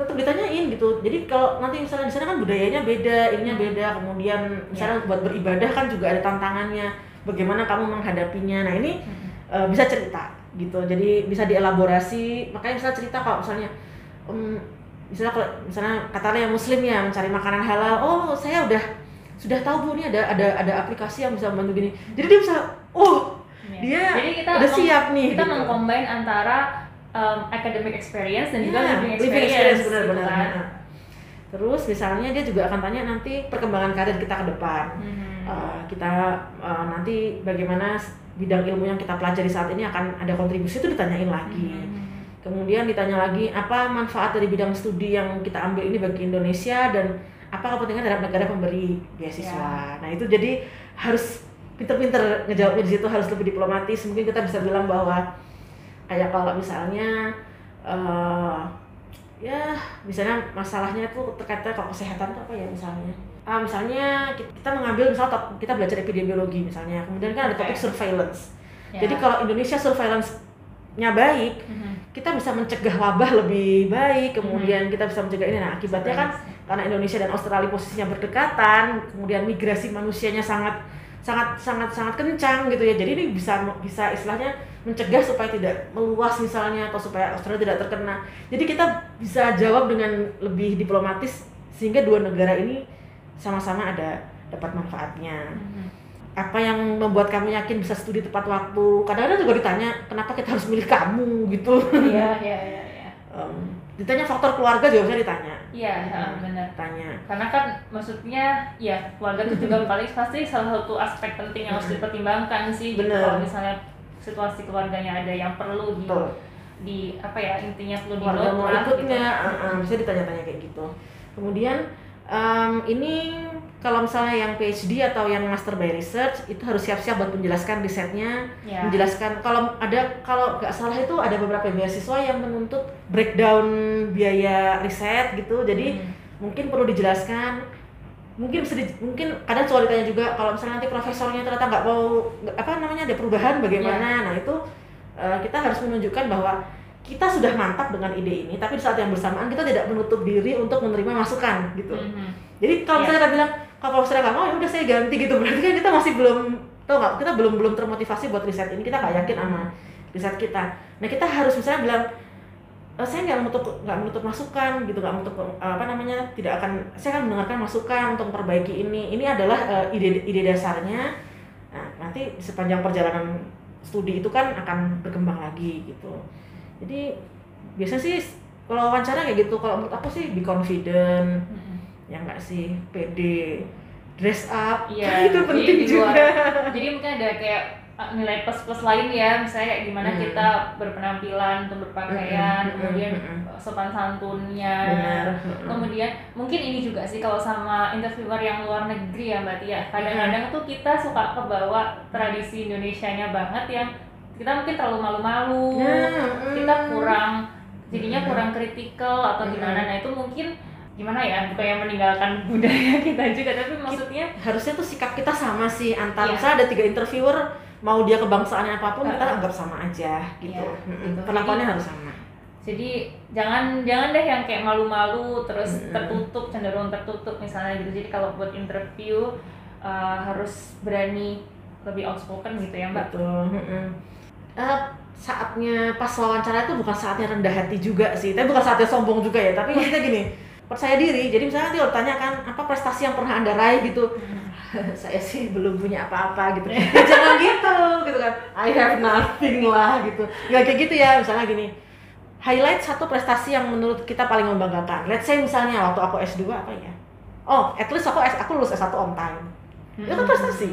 tetap ditanyain gitu. Jadi kalau nanti misalnya di sana kan budayanya beda ininya beda. Kemudian misalnya buat beribadah kan juga ada tantangannya. Bagaimana kamu menghadapinya? Nah ini mm, mm. eh, bisa cerita gitu. Jadi bisa dielaborasi. Makanya bisa cerita kalau misalnya em, misalnya kalau misalnya katanya yang muslim ya mencari makanan halal oh saya udah sudah tahu bu ini ada ada ada aplikasi yang bisa membantu gini. Jadi dia bisa oh Iya. dia Jadi kita udah siap nih Kita gitu. mengcombine antara um, academic experience dan juga Iya, living living experience, gitu benar-benar kan. Nah, terus misalnya dia juga akan tanya nanti perkembangan karir kita ke depan Mhm. Uh, kita uh, nanti bagaimana bidang ilmu yang kita pelajari saat ini akan ada kontribusi itu ditanyain lagi Mhm. kemudian ditanya lagi apa manfaat dari bidang studi yang kita ambil ini bagi Indonesia dan apa kepentingan terhadap negara pemberi beasiswa nah itu jadi harus pinter-pinter ngejawabnya di situ harus lebih diplomatis mungkin kita bisa bilang bahwa kayak kalau misalnya uh, ya misalnya masalahnya itu terkait kalau kesehatan itu apa ya misalnya? Ah misalnya ki- kita mengambil misal top- kita belajar epidemiologi misalnya kemudian kan ada topik surveillance. Ya. jadi kalau Indonesia surveillance-nya baik Mhm. kita bisa mencegah wabah lebih baik kemudian kita bisa mencegah ini. Nah akibatnya kan karena Indonesia dan Australia posisinya berdekatan kemudian migrasi manusianya sangat sangat sangat sangat kencang gitu ya. Jadi ini bisa bisa istilahnya mencegah supaya tidak meluas misalnya atau supaya Australia tidak terkena. Jadi kita bisa jawab dengan lebih diplomatis sehingga dua negara ini sama-sama ada dapat manfaatnya. Mhm. Apa yang membuat kamu yakin bisa studi tepat waktu? Kadang-kadang juga ditanya kenapa kita harus milih kamu gitu. Iya, iya, iya, iya. Ditanya faktor keluarga juga bisa ditanya. Iya, ha, benar. Tanya. Karena kan maksudnya ya keluarga itu juga paling pasti salah satu aspek penting yang harus dipertimbangkan sih. Gitu. Bener. Kalau misalnya situasi keluarganya ada yang perlu di Betul. di apa ya intinya perlu di keluarga mau ikutnya gitu. uh, uh, bisa ditanya-tanya kayak gitu kemudian em, ini kalau misalnya yang PhD atau yang Master by Research itu harus siap-siap buat menjelaskan risetnya Ya. menjelaskan kalau ada kalau nggak salah itu ada beberapa beasiswa yang menuntut breakdown biaya riset gitu jadi Hmm. mungkin perlu dijelaskan mungkin bisa di- mungkin kadang suka ditanya juga kalau misalnya nanti profesornya ternyata nggak mau apa namanya ada perubahan bagaimana. Nah itu eh, kita harus menunjukkan bahwa kita sudah mantap dengan ide ini tapi di saat yang bersamaan kita tidak menutup diri untuk menerima masukan gitu. Mhm. jadi kalau Iya. misalnya kita bilang kalau profesornya nggak mau ya udah saya ganti gitu. Berarti kan kita masih belum tau nggak kita belum belum termotivasi buat riset ini. Kita nggak yakin sama riset kita. Nah kita harus misalnya bilang "Eh, saya nggak menutup nggak menutup masukan gitu nggak menutup eh, apa namanya tidak akan saya akan mendengarkan masukan untuk memperbaiki ini. Ini adalah eh, ide ide dasarnya. Nah nanti sepanjang perjalanan studi itu kan akan berkembang lagi gitu. Jadi biasanya sih kalau wawancara kayak gitu kalau menurut aku sih be confident. Mhm. ya enggak sih? Pede. Dress up. Iya, itu jadi penting luar- juga. Jadi mungkin ada kayak uh, nilai plus-plus lain ya, misalnya kayak gimana Hmm. kita berpenampilan untuk berpakaian, Hmm, hmm, kemudian hmm, hmm. uh, sopan santunnya, benar kemudian mungkin ini juga sih kalau sama interviewer yang luar negeri ya mbak Tia, kadang-kadang tuh kita suka kebawa tradisi Indonesianya banget yang kita mungkin terlalu malu-malu, Nah, kita mm. kurang jadinya Hmm. kurang kritikal atau Hmm. gimana, nah itu mungkin gimana ya, bukan yang meninggalkan budaya kita juga, tapi maksudnya harusnya tuh sikap kita sama sih antar Iya. misalnya ada tiga interviewer mau dia kebangsaannya apa pun kita Heeh. anggap sama aja gitu. Iya, gitu. perlakuannya harus sama. jadi jangan jangan deh yang kayak malu-malu terus tertutup cenderung tertutup misalnya gitu. Jadi kalau buat interview uh, harus berani lebih outspoken gitu ya mbak. Betul Mm-mm. Eh, saatnya pas wawancara itu bukan saatnya rendah hati juga sih. Tapi bukan saatnya sombong juga ya. Tapi maksudnya gini percaya diri. Jadi misalnya nanti lo tanyakan apa prestasi yang pernah anda raih gitu saya sih belum punya apa-apa gitu. Ya, jangan gitu gitu kan. I have nothing lah gitu. Nggak kayak gitu ya misalnya gini. Highlight satu prestasi yang menurut kita paling membanggakan. Let's say misalnya waktu aku S2 apa ya? Oh at least aku S- aku lulus S1 on time. Itu kan prestasi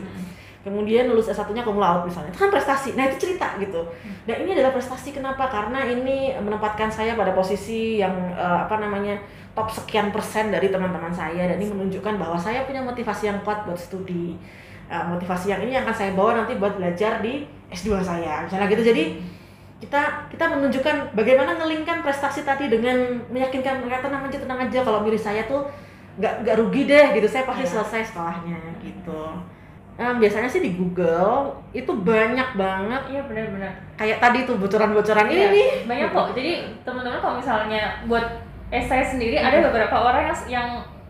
kemudian lulus S1 nya cum laude misalnya. Itu kan prestasi. Nah itu cerita gitu. Nah ini adalah prestasi. Kenapa? Karena ini menempatkan saya pada posisi yang eh, apa namanya top sekian persen dari teman-teman saya. Dan ini menunjukkan bahwa saya punya motivasi yang kuat buat studi. Eh, motivasi yang ini yang akan saya bawa nanti buat belajar di S2 saya misalnya gitu. Jadi kita kita menunjukkan bagaimana ngelingkan prestasi tadi dengan meyakinkan mereka tenang aja tenang aja. Kalau milih saya tuh nggak nggak rugi deh gitu. Saya pasti Ya. selesai sekolahnya gitu Em, biasanya sih di Google itu banyak banget. Iya benar-benar. Kayak tadi tuh bocoran-bocoran Iya, ini. banyak kok. Jadi teman-teman kalau misalnya buat esai sendiri ada beberapa orang yang yang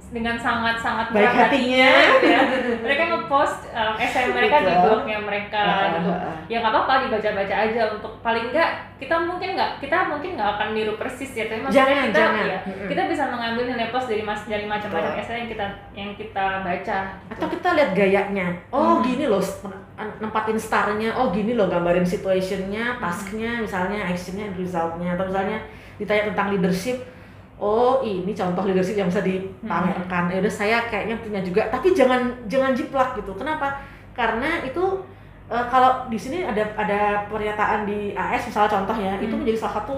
dengan sangat-sangat Baik hatinya. gitu ya. mereka ngepost um, esai mereka di Betul. blognya mereka Ah, gitu ya nggak apa-apa dibaca-baca aja untuk paling enggak kita mungkin nggak kita mungkin nggak akan niru persis ya tapi maksudnya Jangan, kita jangan. ya kita bisa mengambil nilai plus dari mas dari macam-macam esai yang kita yang kita baca gitu. atau kita lihat gayanya oh Hmm. gini loh nempatin starnya oh gini loh gambarin situationnya tasknya misalnya actionnya resultnya atau misalnya ditanya tentang leadership oh ini contoh leadership yang bisa dipamerkan. Ya udah saya kayaknya punya juga. Tapi jangan jangan jiplak gitu. Kenapa? Karena itu eh, kalau di sini ada ada pernyataan di AS misalnya contoh ya itu Hmm. menjadi salah satu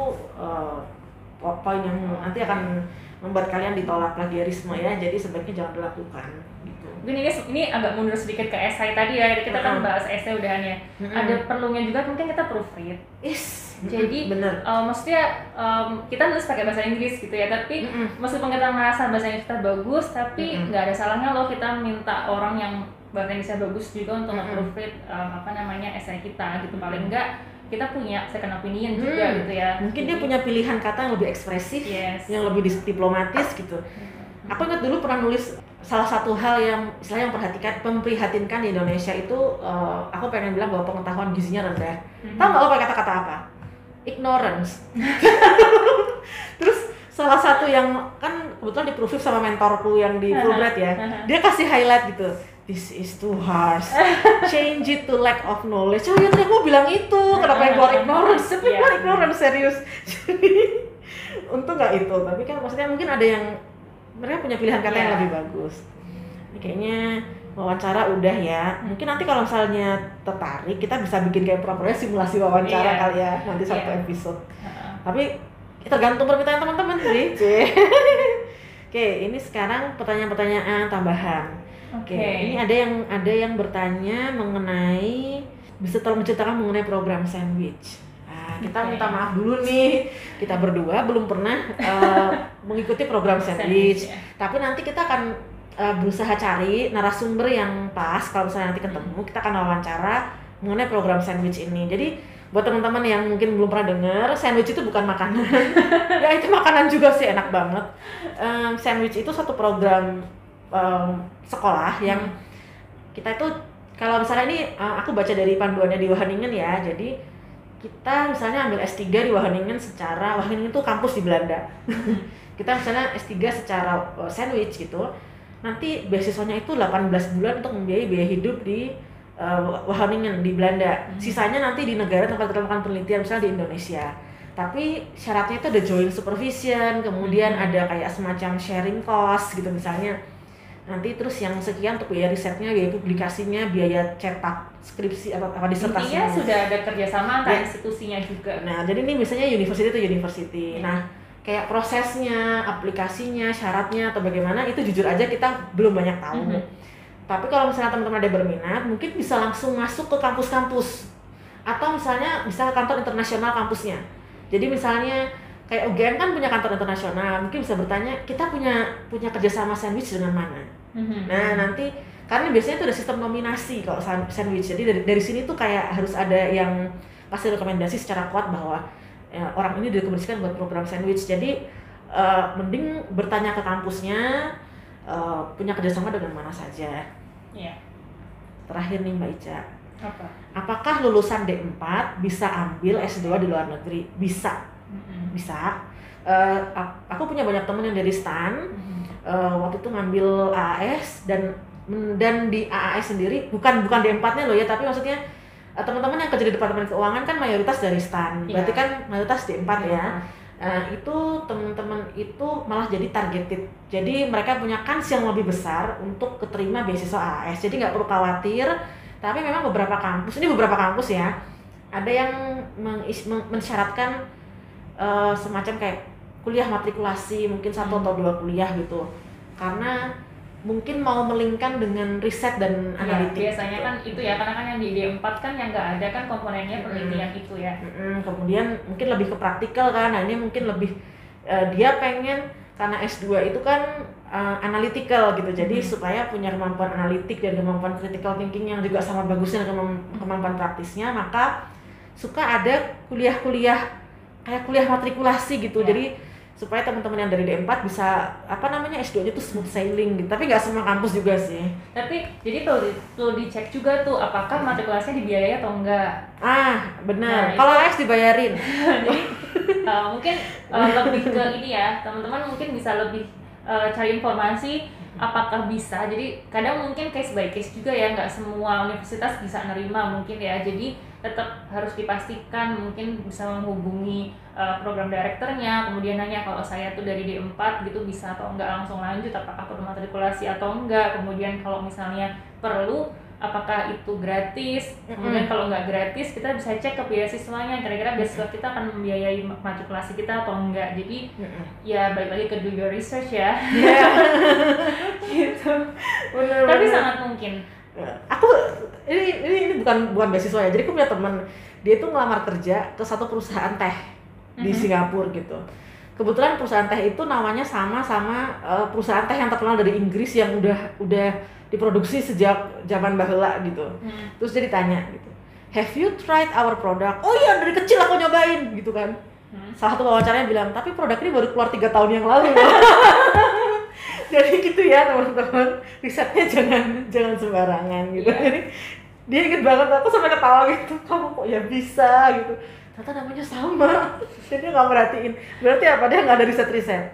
po- poin yang nanti akan membuat kalian ditolak plagiarisme ya. Jadi sebaiknya jangan dilakukan Mungkin ini ini agak mundur sedikit ke esai tadi ya kita kan Mm-mm. bahas esai udahannya Mm-mm. ada perlunya juga mungkin kita proofread Is. Jadi, bener. Uh, maksudnya um, kita nulis pakai bahasa Inggris gitu ya tapi Mm-mm. meskipun kita merasa bahasa Inggris kita bagus tapi nggak ada salahnya loh kita minta orang yang bahasa Inggrisnya bagus juga untuk Mm-mm. nge-proofread um, apa namanya esai kita gitu paling enggak kita punya second opinion juga Hmm. gitu ya Mungkin dia punya pilihan kata yang lebih ekspresif, yes yang lebih diplomatis gitu. Aku ingat dulu pernah nulis salah satu hal yang istilahnya yang perhatikan memprihatinkan di Indonesia itu uh, aku pengen bilang bahwa pengetahuan gizinya rendah. Mhm. Tahu nggak lo pakai kata-kata apa? Ignorance. Terus salah satu yang kan kebetulan di proof sama mentorku yang di Fulbright ya, dia kasih highlight gitu. This is too harsh. Change it to lack of knowledge. Oh ya tadi aku bilang itu. Kenapa yang keluar ignorance? Tapi Iya. keluar ignorance serius. Jadi untung nggak itu. Tapi kan maksudnya mungkin ada yang mereka punya pilihan kata yang Iya. lebih bagus. Ini kayaknya wawancara udah ya. Mungkin nanti kalau misalnya tertarik kita bisa bikin kayak pura-pura simulasi wawancara Iya. kali ya nanti satu Iya. episode. Heeh. Tapi tergantung permintaan teman-teman sih. Oke, ini sekarang pertanyaan-pertanyaan tambahan. Oke, Oke. ini ada yang ada yang bertanya mengenai bisa tolong menceritakan mengenai program sandwich. Kita Oke. minta maaf dulu nih, kita berdua belum pernah eh, mengikuti program sandwich. Sandwich, ya. Tapi nanti kita akan eh, berusaha cari narasumber yang pas. Kalau misalnya nanti ketemu, kita akan wawancara mengenai program sandwich ini. Jadi buat teman-teman yang mungkin belum pernah dengar, sandwich itu bukan makanan. ya itu makanan juga sih enak banget. Em, sandwich itu satu program em, sekolah yang kita itu kalau misalnya ini eh, aku baca dari panduannya di Wageningen ya. Jadi kita misalnya ambil S3 di Wageningen secara Wageningen itu kampus di Belanda. kita misalnya S3 secara eh, sandwich gitu. Nanti beasiswanya itu 18 bulan untuk membiayai biaya hidup di eh, Wageningen di Belanda. Sisanya nanti di negara tempat kita melakukan penelitian misalnya di Indonesia. Tapi syaratnya itu ada joint supervision, kemudian ada kayak semacam sharing cost gitu misalnya. Nanti terus yang sekian untuk biaya risetnya, biaya publikasinya, biaya cetak skripsi apa apa disertasinya. Intinya sudah ada kerjasama antar Ya. institusinya juga. Nah, jadi ini misalnya university to university. Iya. Nah, kayak prosesnya, aplikasinya, syaratnya atau bagaimana itu jujur aja kita belum banyak tahu. Mhm. Tapi kalau misalnya teman-teman ada berminat, mungkin bisa langsung masuk ke kampus-kampus. Atau misalnya bisa ke kantor internasional kampusnya. Jadi misalnya kayak UGM kan punya kantor internasional, mungkin bisa bertanya, kita punya punya kerjasama sandwich dengan mana? Mhm. Nah nanti karena biasanya itu ada sistem nominasi kalau san- sandwich. Jadi dari dari sini tuh kayak harus ada yang kasih rekomendasi secara kuat bahwa ya, orang ini direkomendasikan buat program sandwich. Jadi eh, mending bertanya ke kampusnya eh, punya kerjasama dengan mana saja. Iya. Terakhir nih Mbak Ica, Apa? apakah lulusan D4 bisa ambil S2 di luar negeri? Bisa, Mhm. bisa. Ap- aku punya banyak temen yang dari STAN, Mhm. Eh, waktu itu ngambil AAS dan dan di AAS sendiri bukan bukan D4-nya loh ya tapi maksudnya eh, teman-teman yang kerja di departemen keuangan kan mayoritas dari STAN Iya. berarti kan mayoritas D4 ya Iya. Nah, itu teman-teman itu malah jadi targeted jadi mereka punya kans yang lebih besar untuk keterima beasiswa AAS jadi nggak perlu khawatir tapi memang beberapa kampus ini beberapa kampus ya ada yang mengis- men- mensyaratkan eh, semacam kayak kuliah matrikulasi mungkin satu Hmm. atau dua kuliah gitu karena mungkin mau melingkan dengan riset dan Iya, analitik biasanya gitu. kan itu ya karena kan yang di D4 kan yang nggak ada kan komponennya Hmm. penelitian itu ya. Mm-mm, kemudian mungkin lebih ke praktikal kan nah ini mungkin lebih eh, dia pengen karena S2 itu kan eh, analytical gitu jadi Mhm. supaya punya kemampuan analitik dan kemampuan critical thinking yang juga sama bagusnya dengan kemam- kemampuan praktisnya maka suka ada kuliah-kuliah kayak kuliah matrikulasi gitu Ya. jadi supaya teman-teman yang dari D4 bisa apa namanya S2-nya tuh smooth sailing gitu. Tapi nggak semua kampus juga sih. Tapi jadi perlu di- perlu dicek juga tuh apakah matrikulasinya dibiayai atau enggak. ah benar. Nah, kalau AS dibayarin. Jadi uh, mungkin uh, lebih ke ini ya teman-teman mungkin bisa lebih uh, cari informasi apakah bisa. Jadi kadang mungkin case by case juga ya nggak semua universitas bisa nerima mungkin ya. Jadi tetap harus dipastikan mungkin bisa menghubungi uh, program direkturnya kemudian nanya kalau saya tuh dari D4 gitu bisa atau enggak langsung lanjut apakah perlu matrikulasi atau enggak. Kemudian kalau misalnya perlu apakah itu gratis? Kemudian kalau nggak gratis kita bisa cek ke beasiswanya kira-kira beasiswa kita akan membiayai matrikulasi kita atau enggak. Jadi ya balik lagi ke do your research ya. Iya. gitu. Bener, tapi bener. sangat mungkin. Aku ini ini, ini bukan bukan beasiswa ya jadi aku punya teman dia tuh ngelamar kerja ke satu perusahaan teh di Mhm. Singapura gitu kebetulan perusahaan teh itu namanya sama sama eh, perusahaan teh yang terkenal dari Inggris yang udah udah diproduksi sejak zaman bahula gitu Hmm. terus dia ditanya gitu have you tried our product oh iya dari kecil aku nyobain gitu kan Hmm. salah satu wawancaranya bilang tapi produk ini baru keluar tiga tahun yang lalu jadi gitu ya teman-teman risetnya jangan jangan sembarangan gitu Iya. jadi dia inget banget aku sampai ketawa gitu kamu kok ya bisa gitu ternyata namanya sama jadi dia nggak merhatiin berarti apa dia nggak ada riset riset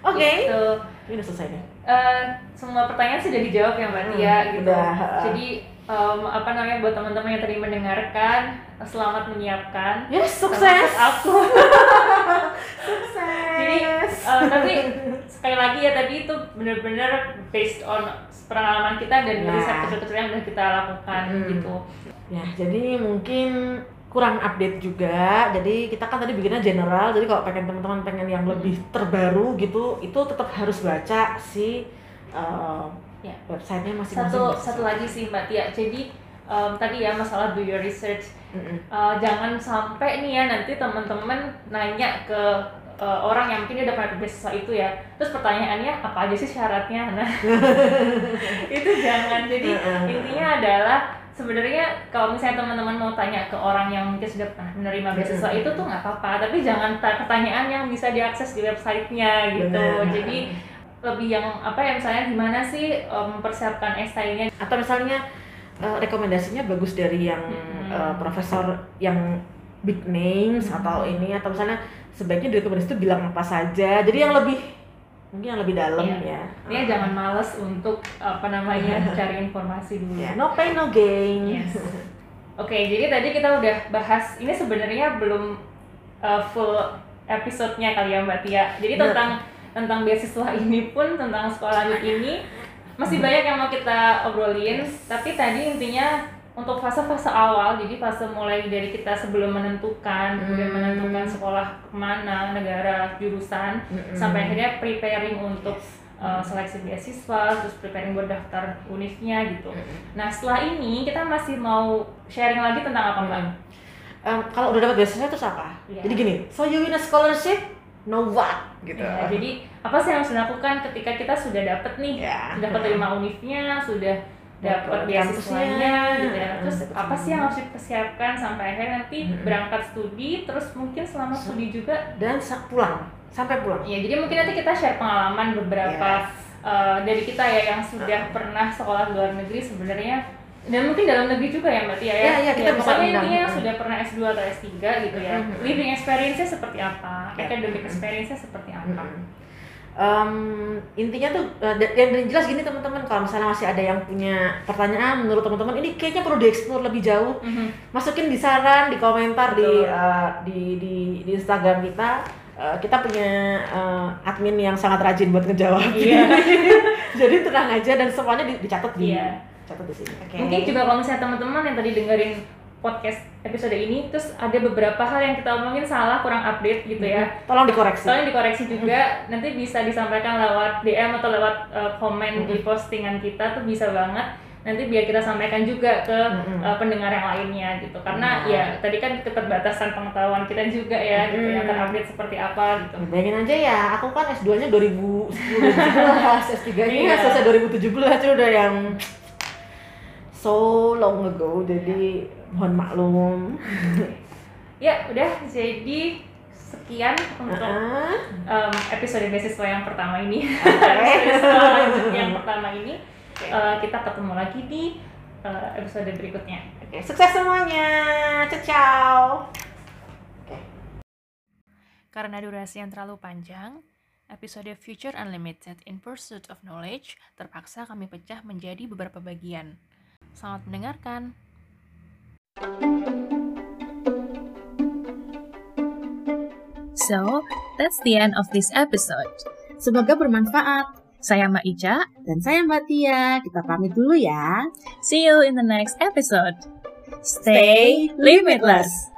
oke Gitu. ini udah selesai nih Eh, semua pertanyaan sudah dijawab ya Mbak Hmm, Tia gitu. udah. Jadi em, apa namanya buat teman-teman yang tadi mendengarkan, selamat menyiapkan. yes Termasuk sukses aku. sukses Jadi eh, tapi sekali lagi ya tadi itu benar-benar based on pengalaman kita dan Ya. riset kecil-kecil yang udah kita lakukan Hmm. gitu. Ya, jadi mungkin kurang update juga. Jadi kita kan tadi bikinnya general. Jadi kalau pengen teman-teman pengen yang lebih terbaru gitu, itu tetap harus baca si uh, Ya. websitenya masing-masing. Satu satu lagi sih Mbak Tia. Jadi em, tadi ya masalah do your research. Mm-mm. Eh, jangan sampai nih ya nanti teman-teman nanya ke eh, orang yang mungkin dia udah pernah beasiswa itu ya. Terus pertanyaannya apa aja sih syaratnya? Nah itu jangan. Jadi intinya adalah sebenarnya kalau misalnya teman-teman mau tanya ke orang yang mungkin sudah pernah menerima beasiswa itu tuh nggak apa-apa. Tapi jangan ta- pertanyaan yang bisa diakses di websitenya gitu. Benar. jadi lebih yang apa ya misalnya gimana sih eh, mempersiapkan esainya Atau misalnya uh, rekomendasinya bagus dari yang Mm-mm. uh, profesor yang big names atau ini atau misalnya sebaiknya di rekomendasi itu bilang apa saja. Jadi yang lebih mungkin yang lebih dalam Iya. ya. ya jangan males untuk apa namanya cari informasi dulu Ya, no pain no gain. Yes. Oke, jadi tadi kita udah bahas ini sebenarnya belum uh, full episode-nya kali ya Mbak Tia. Jadi Benar. tentang tentang beasiswa ini pun tentang sekolah ini masih banyak yang mau kita obrolin. Tapi tadi intinya untuk fase-fase awal, jadi fase mulai dari kita sebelum menentukan, kemudian Hmm. menentukan sekolah ke mana, negara, jurusan, Mm-mm. sampai akhirnya preparing untuk uh, seleksi beasiswa, terus preparing buat daftar univnya gitu. Nah setelah ini kita masih mau sharing lagi tentang apa mbak? Em, kalau udah dapat beasiswa terus apa? Iya. Jadi gini, so you win a scholarship, know what? Gitu. Ya, jadi apa sih yang harus dilakukan ketika kita sudah dapat nih, Ya. sudah keterima univnya, sudah dapat beasiswanya, gitu ya. Terus dapat apa sih yang harus dipersiapkan sampai akhirnya nanti Mm-mm. berangkat studi, terus mungkin selama studi juga. Dan pulang, sampai pulang. Ya jadi mungkin nanti kita share pengalaman beberapa uh, dari kita ya yang sudah pernah sekolah luar negeri sebenarnya dan mungkin dalam negeri juga ya Mbak Tia ya. Ya, ya, kita pokoknya undang. intinya Mm. sudah pernah S2 atau S3 gitu ya. Mm. Living experience-nya seperti apa? Ya. Academic Mm. experience-nya seperti apa? Mm-mm. Em, intinya tuh eh, yang yang jelas gini teman-teman kalau misalnya masih ada yang punya pertanyaan menurut teman-teman ini kayaknya perlu dieksplor lebih jauh Mhm. masukin di saran di komentar di eh, di, di di Instagram kita Eh, kita punya eh, admin yang sangat rajin buat ngejawab Iya. jadi tenang aja dan semuanya di- dicatat di Iya. catat di sini oke Mungkin juga kalau misalnya teman-teman yang tadi dengerin podcast episode ini terus ada beberapa hal yang kita omongin salah, kurang update gitu ya. tolong dikoreksi Tolong dikoreksi juga, nanti bisa disampaikan lewat DM atau lewat uh, komen di postingan kita tuh bisa banget. Nanti biar kita sampaikan juga ke Mm-mm. uh, pendengar yang lainnya gitu. Karena Benar. ya tadi kan keterbatasan pengetahuan kita juga ya gitu yang Mm. terupdate seperti apa gitu. Bayangin aja ya, aku kan S2-nya 2010, 2011, S3-nya Iya. selesai 2017, itu udah yang so long ago, jadi mohon maklum. Ya udah jadi sekian untuk Ah, um, episode beasiswa yang pertama ini. Lanjut yang pertama ini. Uh, kita ketemu lagi di uh, episode berikutnya. Oke, sukses semuanya. Ciao. ciao. Karena durasi yang terlalu panjang, episode Future Unlimited in Pursuit of Knowledge terpaksa kami pecah menjadi beberapa bagian. Selamat mendengarkan. So, that's the end of this episode. Semoga bermanfaat. Saya Mbak Ica. Dan saya Mbak Tia, kita pamit dulu ya. See you in the next episode. Stay limitless.